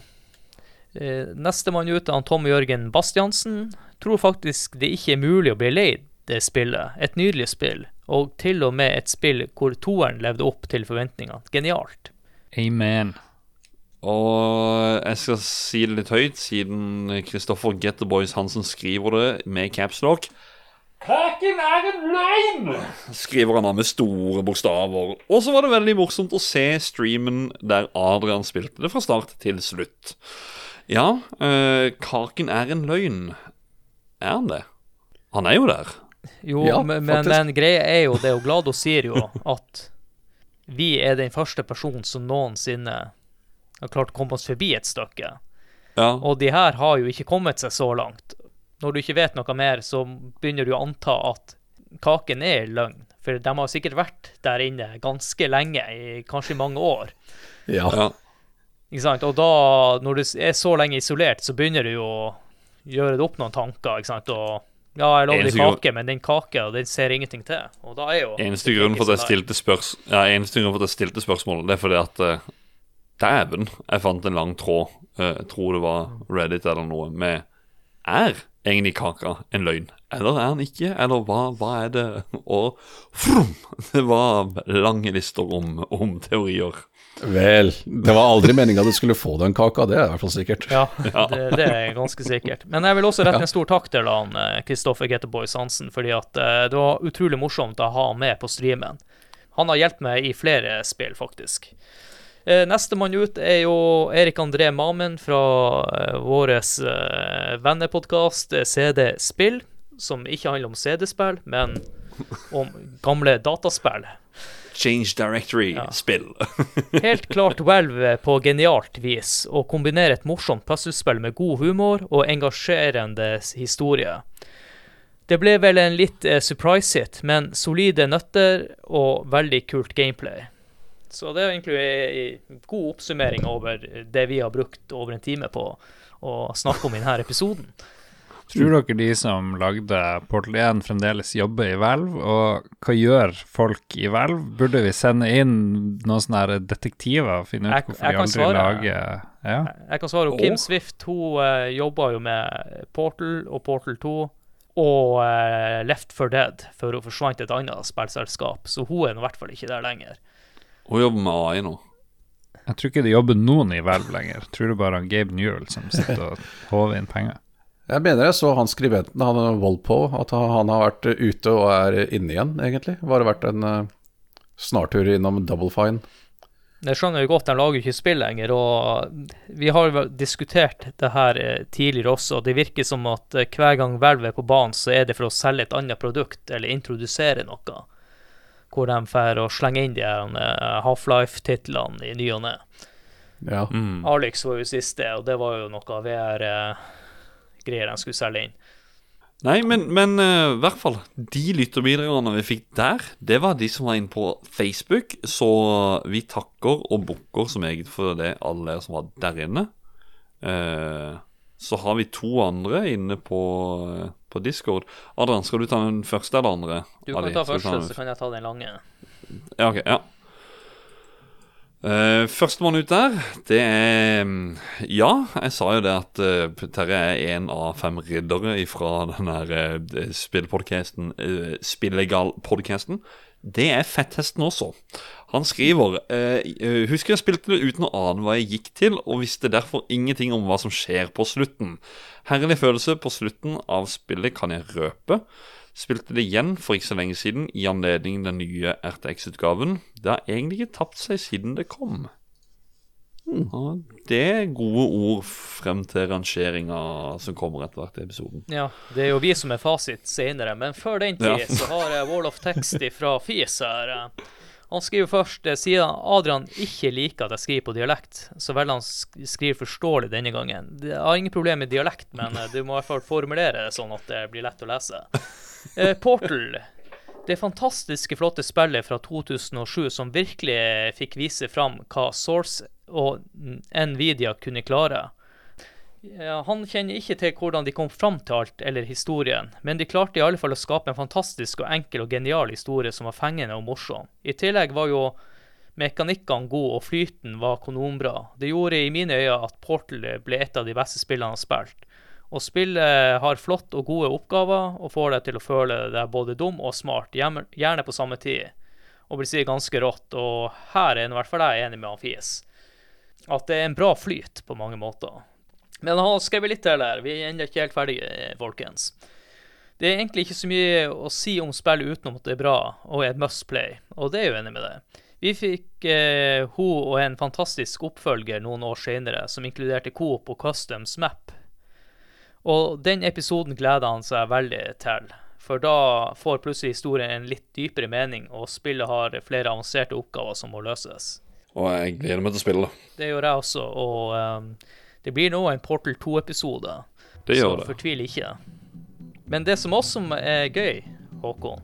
Eh, Nestemann ut er Tom Jørgen Bastiansen. Tror faktisk det ikke er mulig å bli lei det spillet. Et nydelig spill, og til og med et spill hvor toeren levde opp til forventningene. Genialt. Amen. Og jeg skal si det litt høyt, siden Kristoffer Get the Boys Hansen skriver det med capslock. Kaken er en løgn! Skriver han da med store bokstaver. Og så var det veldig morsomt å se streamen der Adrian spilte det fra start til slutt. Ja, øh, kaken er en løgn. Er han det? Han er jo der. Jo, Ja, men, men, greia er jo det, og Glado sier jo at vi er den første personen som noensinne har klart å komme oss forbi et stykke. Ja, Og de her har jo ikke kommet seg så langt. Når du ikke vet noe mer, så begynner du å anta at kaken er løgn. For de har sikkert vært der inne ganske lenge, i kanskje i mange år. Ja. Ja. Ikke sant? Og da, når du er så lenge isolert, så begynner du jo å gjøre det opp noen tanker. ikke sant? Og ja, jeg lover Eneste kake, men den kaka den ser ingenting til. Og da er jo Eneste grunn grunnen for at jeg stilte, spørs ja, stilte spørsmålet, det er fordi at uh, Dæven, jeg fant en lang tråd, uh, tror det var Reddit eller noe, med Er egentlig kaka en løgn? Eller er den ikke? Eller hva, hva er det? Og frum, det var lange lister om, om teorier. Vel, det var aldri meninga du skulle få den kaka, det er i hvert fall sikkert. Ja, det, det er ganske sikkert. Men jeg vil også rette en stor takk til han eh, Kristoffer Getteboys Hansen, fordi at eh, det var utrolig morsomt å ha han med på streamen. Han har hjulpet meg i flere spill, faktisk. Eh, Nestemann ut er jo Erik André Mamen fra eh, vår eh, vennepodkast eh, CD Spill, som ikke handler om CD-spill, men om gamle dataspill. Change Directory-spill. Helt klart Valve på genialt vis, å kombinere et morsomt puslespill med god humor og engasjerende historie. Det ble vel en litt eh, surprise hit, men solide nøtter og veldig kult gameplay. Så det er egentlig en god oppsummering over det vi har brukt over en time på å snakke om i denne episoden. Tror dere de som lagde Portal 1 fremdeles jobber i Valve, og hva gjør folk i Valve? Burde vi sende inn noen sånne detektiver og finne ut Jeg- hvorfor jeg de aldri svare. lager Ja. Jeg kan svare. Åh. Kim Swift hun uh, jobba jo med Portal og Portal 2 og uh, Left for Dead før hun forsvant et annet spillselskap, så hun er i hvert fall ikke der lenger. Hun jobber med AI nå. Jeg tror ikke det jobber noen i Valve lenger. Jeg tror det bare er Gabe Newell som sitter og håver inn penger. Jeg mener jeg så han skribenten, han Walpole, at han har vært ute og er inne igjen, egentlig. Bare vært en uh, snartur innom Double Fine. Det skjønner jeg godt, de lager jo ikke spill lenger, og vi har jo diskutert det her eh, tidligere også. og Det virker som at eh, hver gang hvelvet er på banen, så er det for å selge et annet produkt eller introdusere noe. Hvor de får slenge inn de her, Half-Life-titlene i ny og ne. Ja. Mm. Alex var jo siste, og det var jo noe VR-greier de skulle selge inn. Nei, men, men uh, i hvert fall De lytterbidragene vi fikk der, det var de som var inne på Facebook. Så vi takker og bukker som eget for det, alle dere som var der inne. Uh, så har vi to andre inne på, uh, på Discord. Adrian, skal du ta den første eller andre? Du kan ta første, så kan jeg ta den lange. Ja, ok, ja. Uh, Førstemann ut der, det er mm, Ja, jeg sa jo det at uh, Terje er en av fem riddere fra den der uh, spillpodkasten uh, Spillegal-podcasten. Det er Fetthesten også. Han skriver uh, Husker jeg spilte det uten å ane hva jeg gikk til, og visste derfor ingenting om hva som skjer på slutten. Herlig følelse på slutten av spillet kan jeg røpe. Spilte det igjen for ikke så lenge siden i anledning den nye RTX-utgaven. Det har egentlig ikke tapt seg siden det kom. Og det er gode ord frem til rangeringa som kommer etter hvert i episoden. Ja, det er jo vi som er fasit senere, men før den tid Ja. så har jeg Wall of Text fra Fies her. Han skriver først, eh, siden Adrian ikke liker at jeg skriver på dialekt, så velger han skriver forståelig denne gangen. Jeg har ingen problemer med dialekt, men eh, du må i hvert fall formulere det sånn at det blir lett å lese. Eh, Portal. Det fantastiske flotte spillet fra 2007 som virkelig fikk vise fram hva Source og Nvidia kunne klare. Han kjenner ikke til hvordan de kom fram til alt, eller historien, men de klarte i alle fall å skape en fantastisk og enkel og genial historie som var fengende og morsom. I tillegg var jo mekanikkene gode, og flyten var kanombra. Det gjorde i mine øyne at Portal ble et av de beste spillene han har spilt. Og spillet har flott og gode oppgaver, og får deg til å føle deg både dum og smart, gjerne på samme tid. Og blir sikkert ganske rått, og her er i hvert fall jeg enig med han Fies. At det er en bra flyt på mange måter. Men han har skrevet litt til her. Vi er ennå ikke helt ferdige, folkens. Det er egentlig ikke så mye å si om spillet utenom at det er bra og er et must play, og det er jo enig med det. Vi fikk eh, hun og en fantastisk oppfølger noen år senere, som inkluderte Coop og Customs Map. Og den episoden gleder han seg veldig til, for da får plutselig historien en litt dypere mening, og spillet har flere avanserte oppgaver som må løses. Og jeg gleder meg til å spille det. Gjør jeg også, og um, det blir nå en Portal 2-episode. Det gjør så det. fortvil ikke. Men det som også er gøy, Håkon,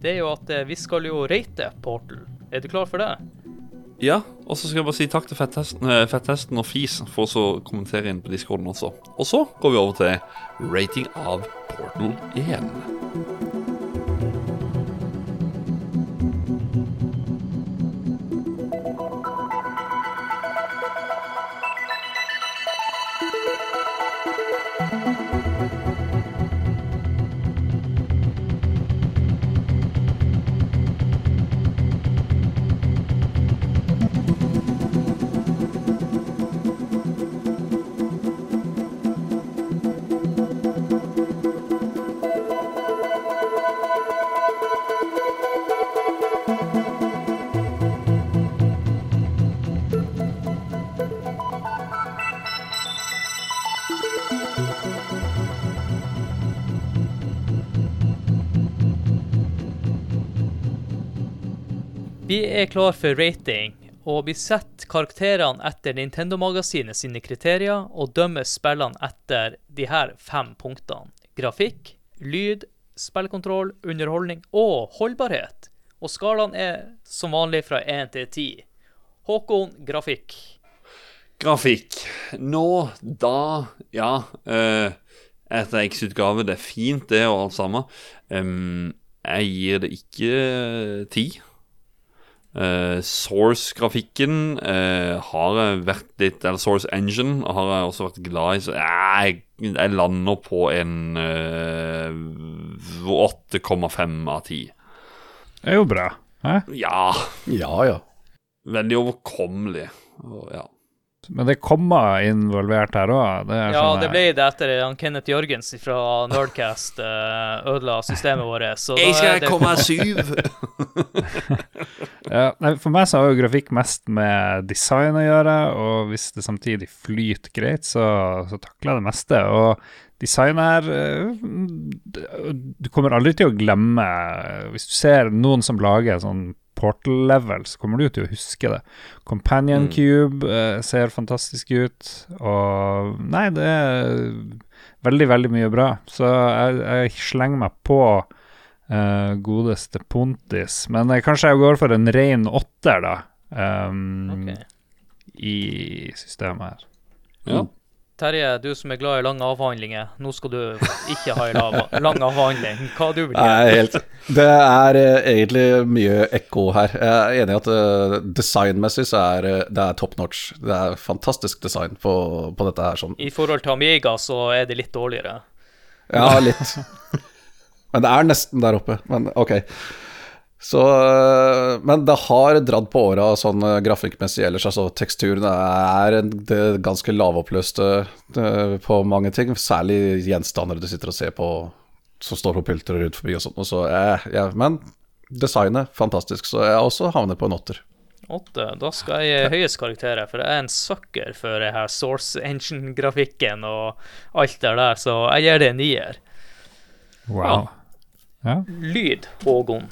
det er jo at eh, vi skal jo rate Portal. Er du klar for det? Ja, og så skal jeg bare si takk til Fettesten, eh, og Fis for å kommentere inn på discorden også. Og så går vi over til rating av Portal 1. er klar for rating, og vi setter karakterene etter Nintendo-magasinet sine kriterier, og dømmer spillene etter de her fem punktene. Grafikk, lyd, spillkontroll, underholdning og holdbarhet. Og skalaen er som vanlig fra 1 til 10. Håkon, grafikk. Grafikk. Nå, da, ja uh, Etter X-utgave, det er fint, det og alt sammen. Um, jeg gir det ikke ti. Eh, Source-grafikken uh, har vært litt Eller Source Engine har jeg også vært glad i, så jeg, jeg lander på en uh, 8,5 av 10. Det er jo bra. Hæ? Ja, Ja, ja. veldig overkommelig. Og, ja. Men det er komma involvert her òg. Ja, det ble det etter han Kenneth Jørgens fra Nerdcast eh, ødela systemet vårt. Så Jeg skal det- komme syv! Ja, for meg så har jo grafikk mest med design å gjøre, og hvis det samtidig flyter greit, så, så takler jeg det meste. Og design her eh, Du kommer aldri til å glemme Hvis du ser noen som lager sånn Portal level, så kommer du til å huske det. Companion Mm. Cube eh, ser fantastisk ut, og Nei, det er veldig, veldig mye bra. Så jeg, jeg slenger meg på eh, godeste Pontis. Men eh, kanskje jeg går for en ren åtter, da. um, okay. I systemet her. Ja. Terje, du som er glad i lange avhandlinger. Nå skal du ikke ha en lang avhandling. Hva du vil gjøre? Det er eh, egentlig mye ekko her. Jeg er enig i at eh, designmessig så er eh, det er top notch. Det er fantastisk design på, på dette her. Sånn. I forhold til Amiga så er det litt dårligere. Ja, litt. Men det er nesten der oppe. Men ok. Så øh, Men det har dratt på åra sånn øh, grafikkmessig ellers. Altså teksturene er det ganske lavoppløste øh, på mange ting. Særlig gjenstander du sitter og ser på som står på pylter rundt forbi og sånt. Og så, eh, ja, men designet, fantastisk. Så jeg også havner på en åtter. Åtte. Da skal jeg gi høyest karakterer, for jeg er en sucker for det her Source Engine-grafikken og alt det der, så jeg gir det en nier. Wow. Ja. Lyd, Hågon.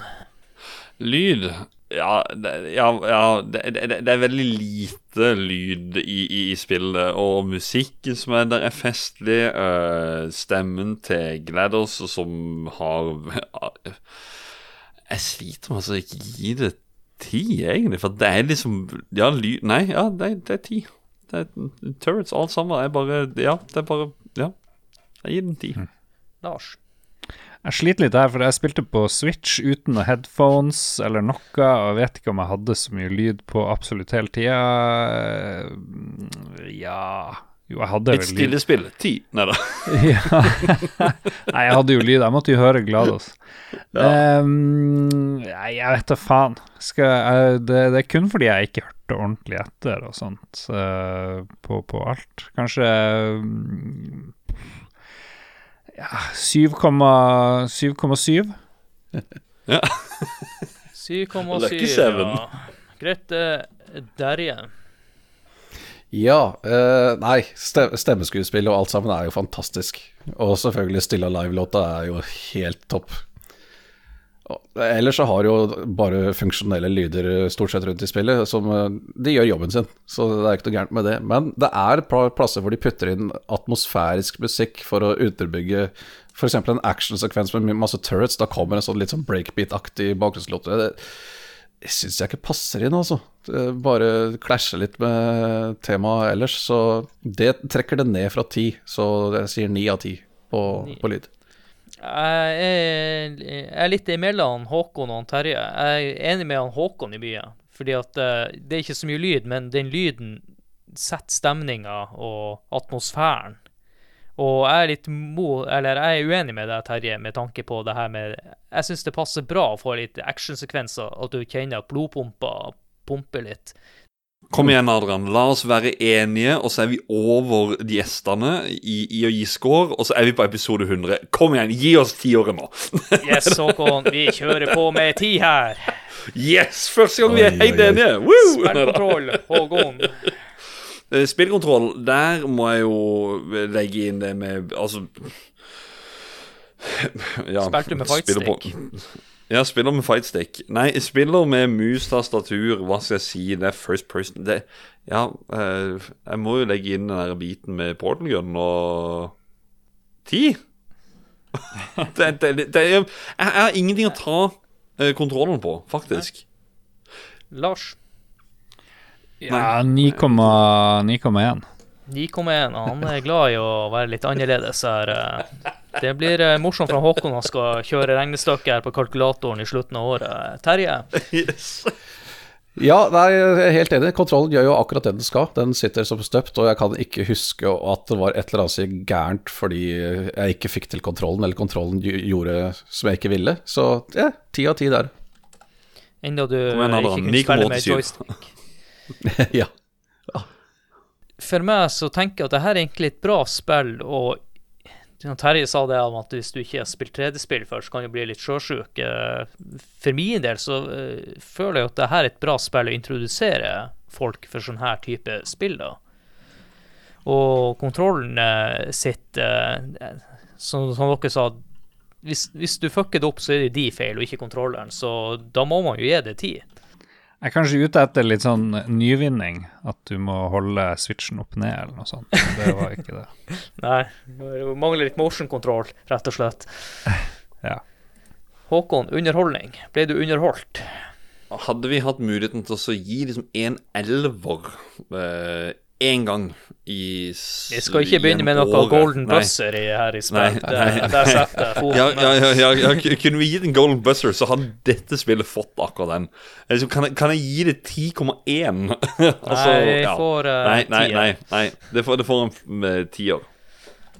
Lyd Ja, det, ja, ja det, det, det er veldig lite lyd i, i, i spillet. Og musikken som er der, er festlig. øh, stemmen til Gladders, som har Jeg sliter med altså å ikke gi det ti, egentlig. For det er liksom Ja, lyd Nei, ja, det, det er ti. Det er, turrets, alt sammen, Jeg bare Ja, det er bare Ja. Jeg gir den ti. Lars. Jeg sliter litt her, for jeg spilte på Switch uten noen headphones eller noe, og vet ikke om jeg hadde så mye lyd på absolutt hele tida. Ja Jo, jeg hadde vel lyd. Et stillespill. Ti. Nei da. Ja. Nei, jeg hadde jo lyd. Jeg måtte jo høre Glados. Ehm, nei, jeg vet da faen. Skal det, det er kun fordi jeg ikke hørte ordentlig etter og sånt uh, på, på alt. Kanskje mm, ja, 7,7. Ja. 7,7. Lucky seven. Ja. Grete Derje. Ja, Uh, nei, ste stemmeskuespill og alt sammen er jo fantastisk. Og selvfølgelig Stilla Live-låta er jo helt topp. Ellers så har jo bare funksjonelle lyder stort sett rundt i spillet, som eh, de gjør jobben sin, så det er ikke noe gærent med det. Men det er plasser hvor de putter inn atmosfærisk musikk for å underbygge f.eks. en actionsekvens med masse turrets. Da kommer en sånn litt sånn breakbeat-aktig bakgrunnslåt. Det, det syns jeg ikke passer inn, altså. Det bare klasjer litt med temaet ellers. Så det trekker det ned fra ti, så jeg sier ni av ti på, på lyd. Jeg er, litt imellom Håkon og Terje. Jeg er enig med Håkon i mye. Fordi at eh, det er ikke så mye lyd, men den lyden setter stemninga og atmosfæren. Og jeg er litt mo, eller jeg er uenig med deg, Terje, med tanke på det her med Jeg syns det passer bra å få litt actionsekvenser, at du kjenner at blodpumpa pumper litt. Kom igjen, Adrian. La oss være enige, og så er vi over de gjestene i, i å gi score, og så er vi på episode 100. Kom igjen, gi oss tiåret nå. Yes, Håkon, vi kjører på med ti her. Yes! Første gang vi er helt enige! Woo! Spillkontroll, Håkon. Eh, Spillkontroll, der må jeg jo legge inn det med Altså ja, Spilte du med fightstick? Ja, spiller med fightstick. Nei, spiller med mus, tastatur, hva skal jeg si, det er first person det, Ja, eh, jeg må jo legge inn den der biten med portal gun og Ti? det, det, det, er, jeg, jeg har ingenting å ta eh, kontrollen på, faktisk. Lars. Ja, 9,1. 9,1. Han er glad i å være litt annerledes her. eh. Det blir eh, morsomt for Håkon han skal kjøre regnestykket her på kalkulatoren i slutten av året. Terje, Yes. Ja, nei, jeg er helt enig. Kontrollen gjør jo akkurat det den skal. Den sitter som støpt, og jeg kan ikke huske at det var et eller annet gærent fordi jeg ikke fikk til kontrollen, eller kontrollen gjorde som jeg ikke ville. Så ja, ti av ti der. enda du Adrian. ikke kunne spille med joystick. ja. For meg så tenker jeg at det her er egentlig et bra spill, og som Terje sa det om at hvis du ikke har spilt 3D-spill før, så kan du bli litt sjøsjuk. Eh, For min del så eh, føler jeg at det her er et bra spill å introdusere folk for sånn her type spill, da. Og kontrollen eh, sitt Som, som dere sa, hvis, hvis du fucker det opp, så er det de feil, og ikke kontrolleren. Så da må man jo gi det tid. Jeg er kanskje ute etter litt sånn nyvinning, at du må holde switchen opp ned eller noe sånt. Det var ikke det. Nei, det mangler litt motion control, rett og slett. Ja. Håkon, underholdning. Ble du underholdt? Hadde vi hatt muligheten til å gi liksom en elver én gang i Vi skal ikke begynne med noe golden buzzer i, her i Nei, spill. Der, der setter jeg foten. Ja, ja, ja, ja, ja. Kunne vi gitt en golden buzzer, så hadde dette spillet fått akkurat den. Kan, jeg, kan jeg gi det 10,1? Altså, Nei, jeg ja. får uh, Nei, nei, nei. nei. Det, får, det får en tiår.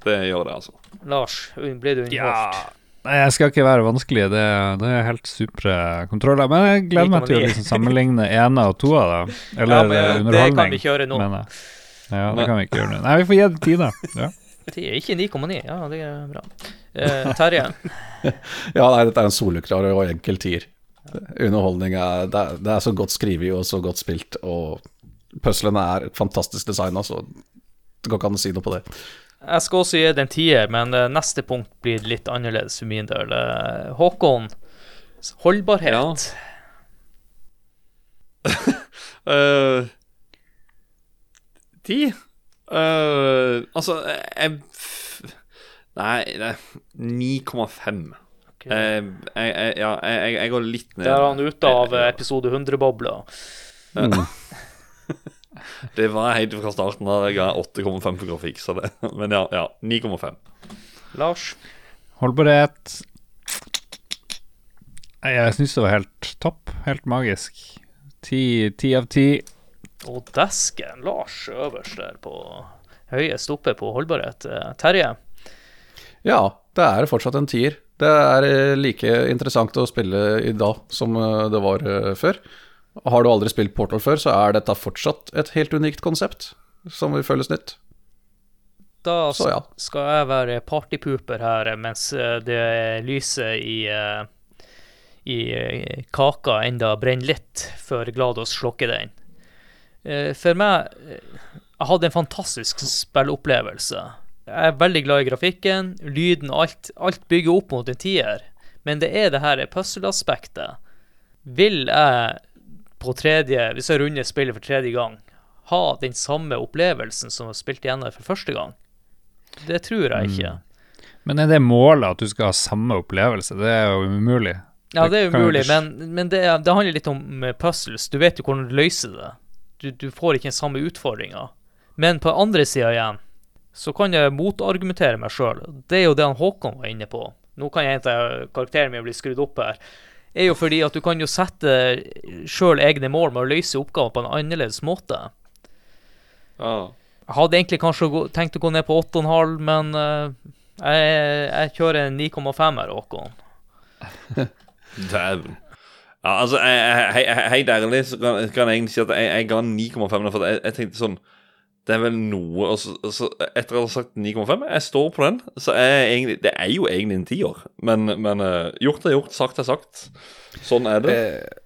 Det gjør det, altså. Lars, ble du underholdt? Nei, jeg skal ikke være vanskelig, det, det er helt supre kontroller. Men jeg gleder meg til å liksom sammenligne ene og to da. Eller Ja, men underholdning. det kan vi kjøre nå. Men. Ja, det kan vi ikke gjøre nå. Nei, vi får gi det ti, da. Ja. Ikke 9,9. Ja, det er bra. Eh, Terje, ja, nei, dette er en soleklar og enkel tier. Underholdning er det, er det er så godt skrevet og så godt spilt, og puslene er fantastisk designa, så det går ikke an å si noe på det. Jeg skal også gi det en tier, men eh, neste punkt blir litt annerledes for min del. Eh, Håkon, holdbarhet. Eh, Ti? uh, altså, jeg Nei, nei 9,5. Ok. Eh, jeg, jeg, ja, jeg, jeg- jeg går litt ned. Der er han ute av episode 100-bobla. Det var helt fra starten av. Jeg ga 8,5 på grafikk, så det Men ja, ja 9,5. Lars, hold på det Jeg syns det var helt topp. Helt magisk. Ti ti av ti. og desken Lars øverst der på høyest oppe på holdbarhet. Eh, Terje, Ja, det er fortsatt en tier. Det er eh, like interessant å spille i dag som eh, det var før. Har du aldri spilt Portal før, så er dette fortsatt et helt unikt konsept som vil føles nytt. da Så ja. skal jeg være partypooper her mens eh, det lyset i, eh, i eh, kaka enda brenner litt, før Glados slokker den. For meg Jeg hadde en fantastisk spillopplevelse. Jeg er veldig glad i grafikken, lyden, alt. Alt bygger opp mot en tier. Men det er det her puzzle-aspektet. Vil jeg på tredje, hvis jeg runder spillet for tredje gang, ha den samme opplevelsen som jeg spilt igjen for første gang? Det tror jeg ikke. Men er det målet at du skal ha samme opplevelse? Det er jo umulig. Ja, det er umulig, men, men det, det handler litt om eh, puzzles. Du vet jo hvordan du løser det. Du, du får ikke den samme utfordringa. Men på andre sida igjen, så kan jeg motargumentere meg sjøl. Det er jo det han Håkon var inne på. Nå kan jeg hente karakteren min bli skrudd opp her. Er jo fordi at du kan jo sette sjøl egne mål med å løse oppgaver på en annerledes måte. Ja. Jeg hadde egentlig kanskje tenkt å gå ned på 8,5, men uh, jeg, jeg kjører en 9,5 her, Håkon. Dæven. Ja, altså, jeg, jeg, helt ærlig så kan, kan jeg egentlig si at jeg, jeg ga 9,5. For jeg, jeg tenkte sånn Det er vel noe altså, altså, Etter å ha sagt 9,5 Jeg står på den. Så jeg, egentlig, det er jo egentlig en tiår. Men, men eh, gjort er gjort, sagt er sagt. Sånn er det.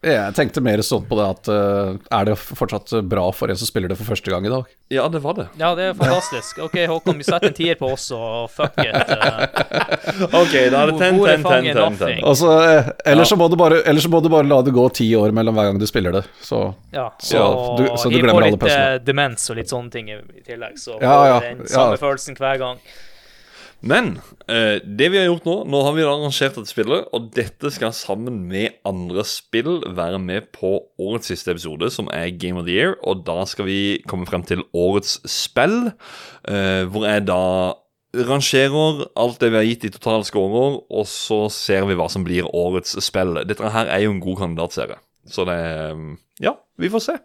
Jeg, Jeg tenkte mer sånn på det at eh, er det fortsatt bra for en som spiller det for første gang i dag? Ja, det var det. Ja, det er fantastisk. OK, Håkon, vi setter en tier på oss, og fuck it. eh. OK, da er det 10, Bordet 10, 10, fanger 10, 10. Altså, eh, ellers, så må du bare, ellers så må du bare la det gå ti år mellom hver gang du spiller det. Så Ja, Så ja. du- så du hiv glemmer på alle puzzlene. litt demens og litt sånne ting i, tillegg, så Ja, får ja, ja, den ja. samme følelsen hver gang. Men eh, det vi har gjort nå Nå har vi arrangert dette spillet, og dette skal sammen med andre spill være med på årets siste episode, som er Game of the Year. Og da skal vi komme frem til årets spill, eh, hvor jeg da rangerer alt det vi har gitt i totale scorer, og så ser vi hva som blir årets spill. Dette her er jo en god kandidatserie, så det Ja, vi får se.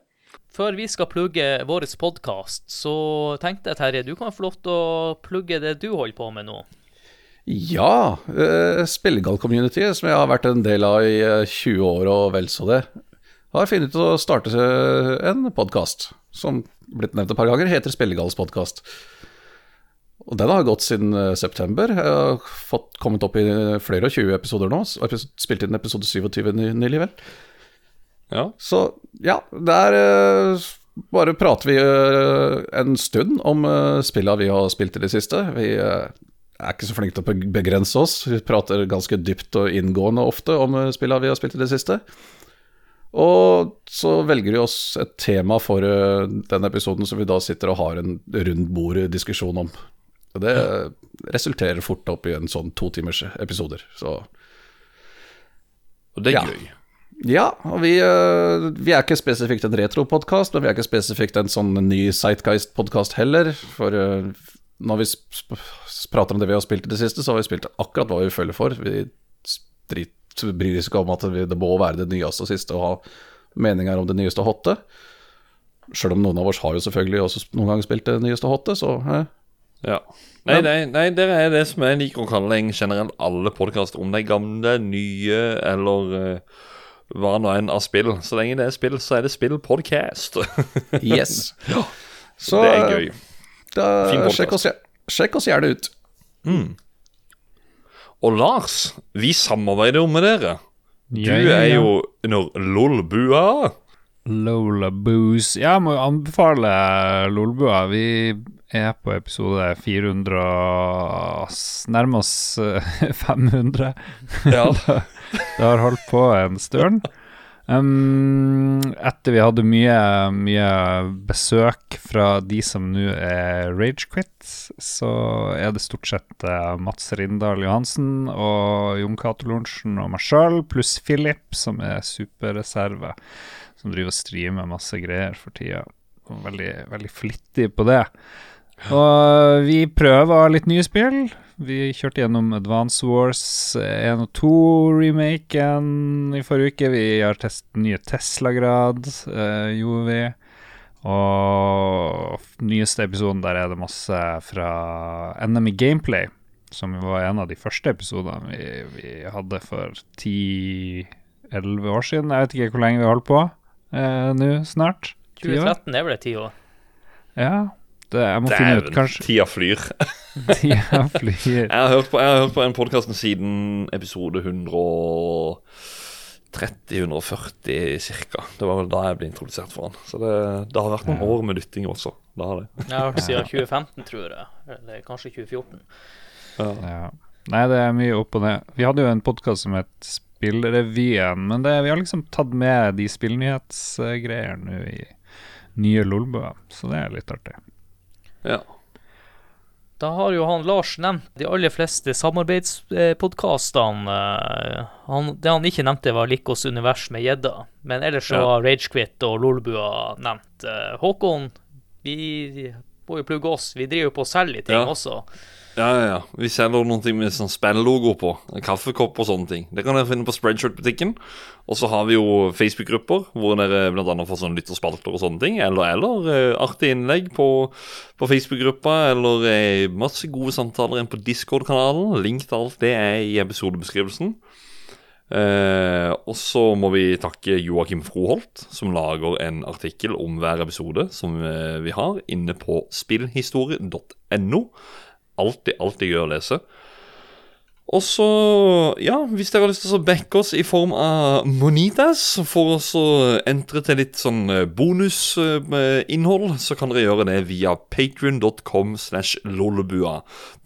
Før vi skal plugge vår podkast, så tenkte jeg, Terje, du kan få lov til å plugge det du holder på med nå. ja, uh, Spillegal-communityet, som jeg har vært en del av i eh, 20 år og vel så det, har funnet ut å starte eh, en podkast som blitt nevnt et par ganger, heter Spillegals podkast. Og den har gått siden eh, september. Jeg har fått kommet opp i flere og 20 episoder nå. Spilt inn episode 27 ny- nylig, vel. Ja. Så ja, der uh, bare prater vi uh, en stund om uh, spilla vi har spilt i det siste. Vi uh, er ikke så flinke til å begrense oss. Vi prater ganske dypt og inngående ofte om uh, spilla vi har spilt i det siste. Og så velger vi oss et tema for uh, den episoden som vi da sitter og har en rundt bord-diskusjon om. Og det resulterer fort opp i en sånn to timers episoder. Så Og det er Ja. gøy. Ja, og vi, øh, vi er ikke spesifikt en retro-podkast, men vi er ikke spesifikt en sånn ny Sightguist-podkast heller. For øh, når vi prater om det vi har spilt i det siste, så har vi spilt akkurat hva vi føler for. Vi bryr oss ikke om at det må være det nyeste og siste og ha meninger om det nyeste hotte. Sjøl om noen av oss har jo selvfølgelig også noen ganger spilt det nyeste hotte, så eh, Ja. Nei, nei, nei, det er det som jeg liker å kalle en generelt alle podkaster. Om er gamle, nye eller eh, hva nå enn av spill. Så lenge det er spill, så er det spillpodcast. yes. Så det er gøy. Da, sjekk, oss, sjekk oss gjerne ut. Og Lars, vi samarbeider jo med dere. Du Ja, ja, er jo under LOL-bua. Jeg må jo anbefale Lolbua. Vi er på episode 400 Nærmest nærmer oss eh, 500. Ja. Det har holdt på en stund. Um, etter vi hadde mye, mye besøk fra de som nå er ragequit, så er det stort sett eh, Mats Rindal Johansen og Jon Cato Lorentzen og meg sjøl, pluss Philip, som er superreserve, som driver og streamer masse greier for tida. Veldig, veldig flittig på det. Og vi prøver litt nye spill. Vi kjørte gjennom Advance Wars 1 og 2-remaken i forrige uke. Vi har testet nye Tesla-grad, eh, gjorde vi. Og nyeste episoden der er det masse fra Enemy Gameplay, som var en av de første episodene vi, vi hadde for 10-11 år siden. Jeg vet ikke hvor lenge vi har holdt på eh, nå, snart. 2013 er vel det tiår? Ja, det, jeg må finne ut, Dæven, kanskje tida flyr. Tida flyr. Jeg har hørt på, jeg har hørt på den podkasten siden episode 130-140 ca. Det var vel da jeg ble introdusert for han. Så det, det har vært noen år med lytting også. Det har det. Jeg har hørt siden 2015, tror jeg. Eller kanskje 2014. Ja. Nei, det er mye opp og ned. Vi hadde jo en podkast som het Spillrevyen, men det, vi har liksom tatt med de spillnyhetsgreiene nå i nye Lolbua, så det er litt artig. Ja. Da har jo han Lars nevnt de aller fleste samarbeidspodkastene. Det han ikke nevnte, var Likos univers med gjedda. Men ellers så Ja. var Ragequit og Lolbua nevnt. Eh, Håkon, vi må jo plugge oss. Vi driver jo på å selge ting Ja. også. Ja, ja, ja. Vi selger ting med sånn spilllogo på. Kaffekopp og sånne ting. Det kan dere finne på Spreadshirt-butikken. Og så har vi jo Facebook-grupper hvor dere bl.a. får sånne lytterspalter og sånne ting. Eller, eller eh, artige innlegg på, på Facebook-gruppa. Eller eh, masse gode samtaler inn på Discord-kanalen. Link til alt det er i episodebeskrivelsen. Eh, og så må vi takke Joakim Froholt, som lager en artikkel om hver episode som eh, vi har, inne på spillhistorie.no. Alltid, alltid gøy å lese. Og så, ja, hvis dere har lyst til å backe oss i form av Monitas, for oss å entre til litt sånn eh, bonusinnhold, så kan dere gjøre det via patrion.com slash lollebua.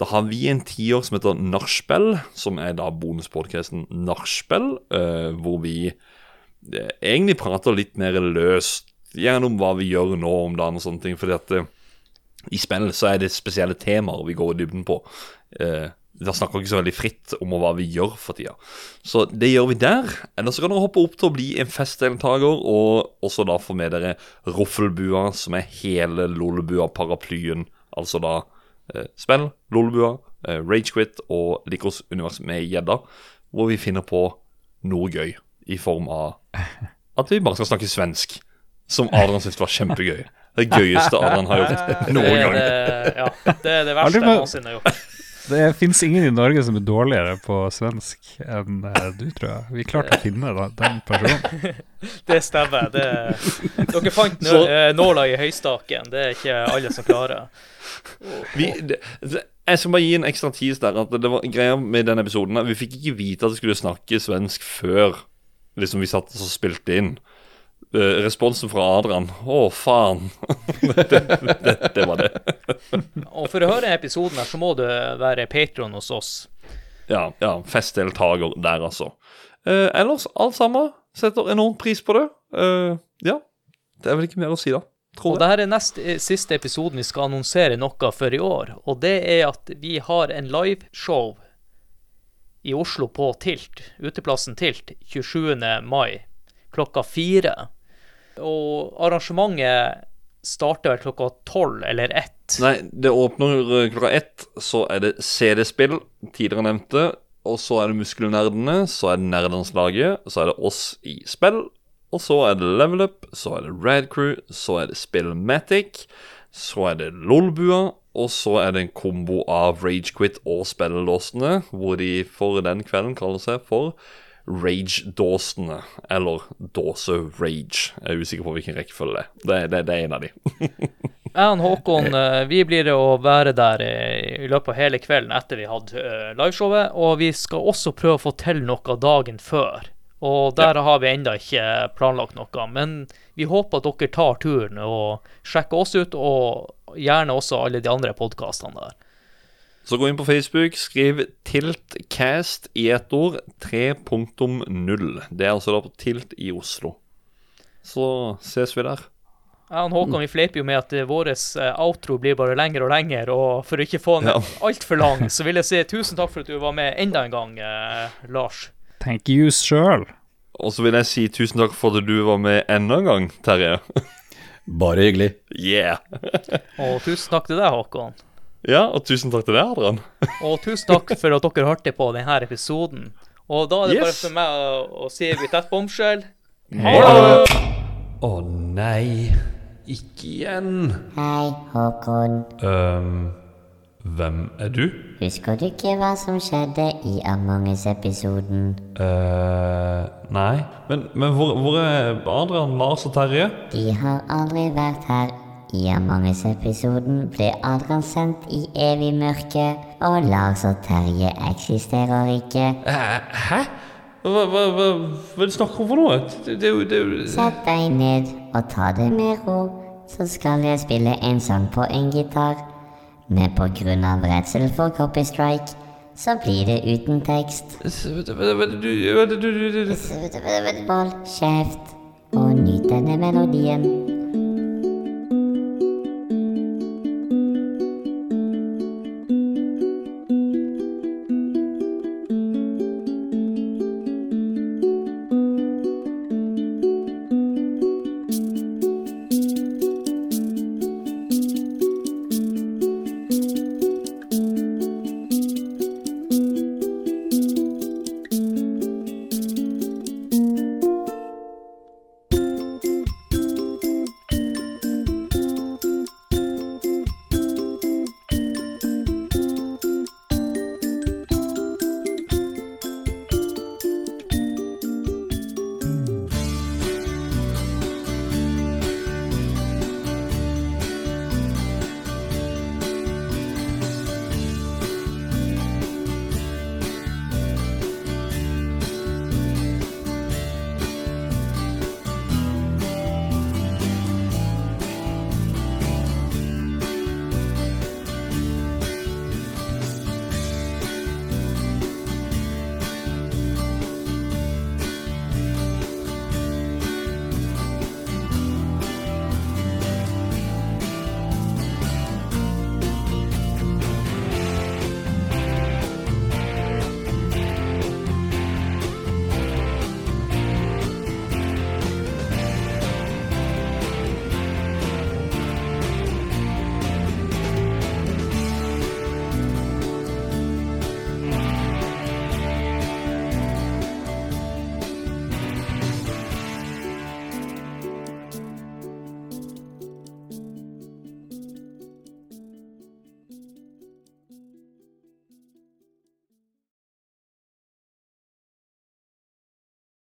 Da har vi en tiår som heter Nachspiel, som er da bonuspodcasten Nachspiel, eh, hvor vi eh, egentlig prater litt mer løst, gjennom hva vi gjør nå om dagen og sånne ting, fordi at i spill så er det spesielle temaer vi går i dybden på. Eh, da snakker vi ikke så veldig fritt om hva vi gjør for tida. Så det gjør vi der. Eller så kan dere hoppe opp til å bli en festdeltaker, og også da få med dere Roffelbua, som er hele Lolebua-paraplyen. Altså da eh, spill, Lolebua, eh, Ragequit og Likos univers med gjedda, hvor vi finner på noe gøy i form av at vi bare skal snakke svensk. Som Adrian syntes var kjempegøy. Det gøyeste Adrian har gjort noen gang. det, ja, det er det verste jeg noensinne har gjort. Det fins ingen i Norge som er dårligere på svensk enn eh, du, tror jeg. Vi klarte å finne da, den personen. Det stemmer. Det, dere fant nø eh, nåla i høystaken. Det er ikke alle som klarer. Vi, det, det, jeg skal bare gi en ekstra tease der. At det var greia med den episoden Vi fikk ikke vite at vi skulle snakke svensk før liksom vi satt og spilte inn. Eh, responsen fra Adrian Å, faen. det, det, det var det. Og for å høre episoden her, så må du være patron hos oss. Ja, ja festdeltaker der, altså. Eh, ellers, alt sammen. Setter enormt pris på det. Eh, ja. Det er vel ikke mer å si, da. Tror Og det her er nest, eh, siste episoden vi skal annonsere noe for i år. Og det er at vi har en liveshow i Oslo på Tilt, uteplassen Tilt, 27. mai klokka fire. Og arrangementet starter vel klokka tolv eller ett. Nei, det åpner eh, klokka ett. Så er det CD-spill, tidligere nevnte. Og så er det Muskelnerdene, så er det Nerdelandslaget, så er det oss i spill. Og så er det Level Up, så er det Rad Crew, så er det Spillmatic, så er det Lolbua, og så er det en kombo av Ragequit og spillelåsene, hvor de for den kvelden kaller seg for Rage-dåsene, eller Dåse Rage. Jeg er usikker på hvilken rekkefølge det er. Det, det, det er en av de. Jeg og Håkon eh, vi blir å være der i løpet av hele kvelden etter vi hadde eh, liveshowet. Og vi skal også prøve å få til noe dagen før. Og der har vi ennå ikke planlagt noe. Men vi håper at dere tar turen og sjekker oss ut, og gjerne også alle de andre podkastene der. Så gå inn på Facebook, skriv TiltCast i ett ord, 3.0. Det er altså da på Tilt i Oslo. Så ses vi der. Ja, han Håkon vi fleiper jo med at vår outro blir bare lengre og lengre, og for å ikke få den Ja. altfor lang, så vil jeg si tusen takk for at du var med enda en gang, eh, Lars. Thank you sjøl. Og så vil jeg si tusen takk for at du var med enda en gang, Terje. Bare hyggelig. Yeah. Og tusen takk til deg, Håkon. Ja, og tusen takk til deg, Adrian. Og tusen takk for at dere hørte på denne episoden. Og da er det bare for meg å, å si vi tett bombshell. Å nei, ikke igjen. Hei, Håkon. Um, hvem er du? Husker du ikke hva som skjedde i Among us-episoden? eh nei. Men, men hvor, hvor er Adrian, Lars og Terje? De har aldri vært her. I Among us-episoden ble Adrian sendt i evig mørke, og Lars og Terje eksisterer ikke. Hæ? Hva, hva, hva, hva er du snakker om for noe? Det, det, jo- det, Sett deg ned og ta det med ro, så skal jeg spille en sang på en gitar. Men på grunn av redsel for copystrike, så blir det uten tekst. Hold kjeft og nyt denne melodien.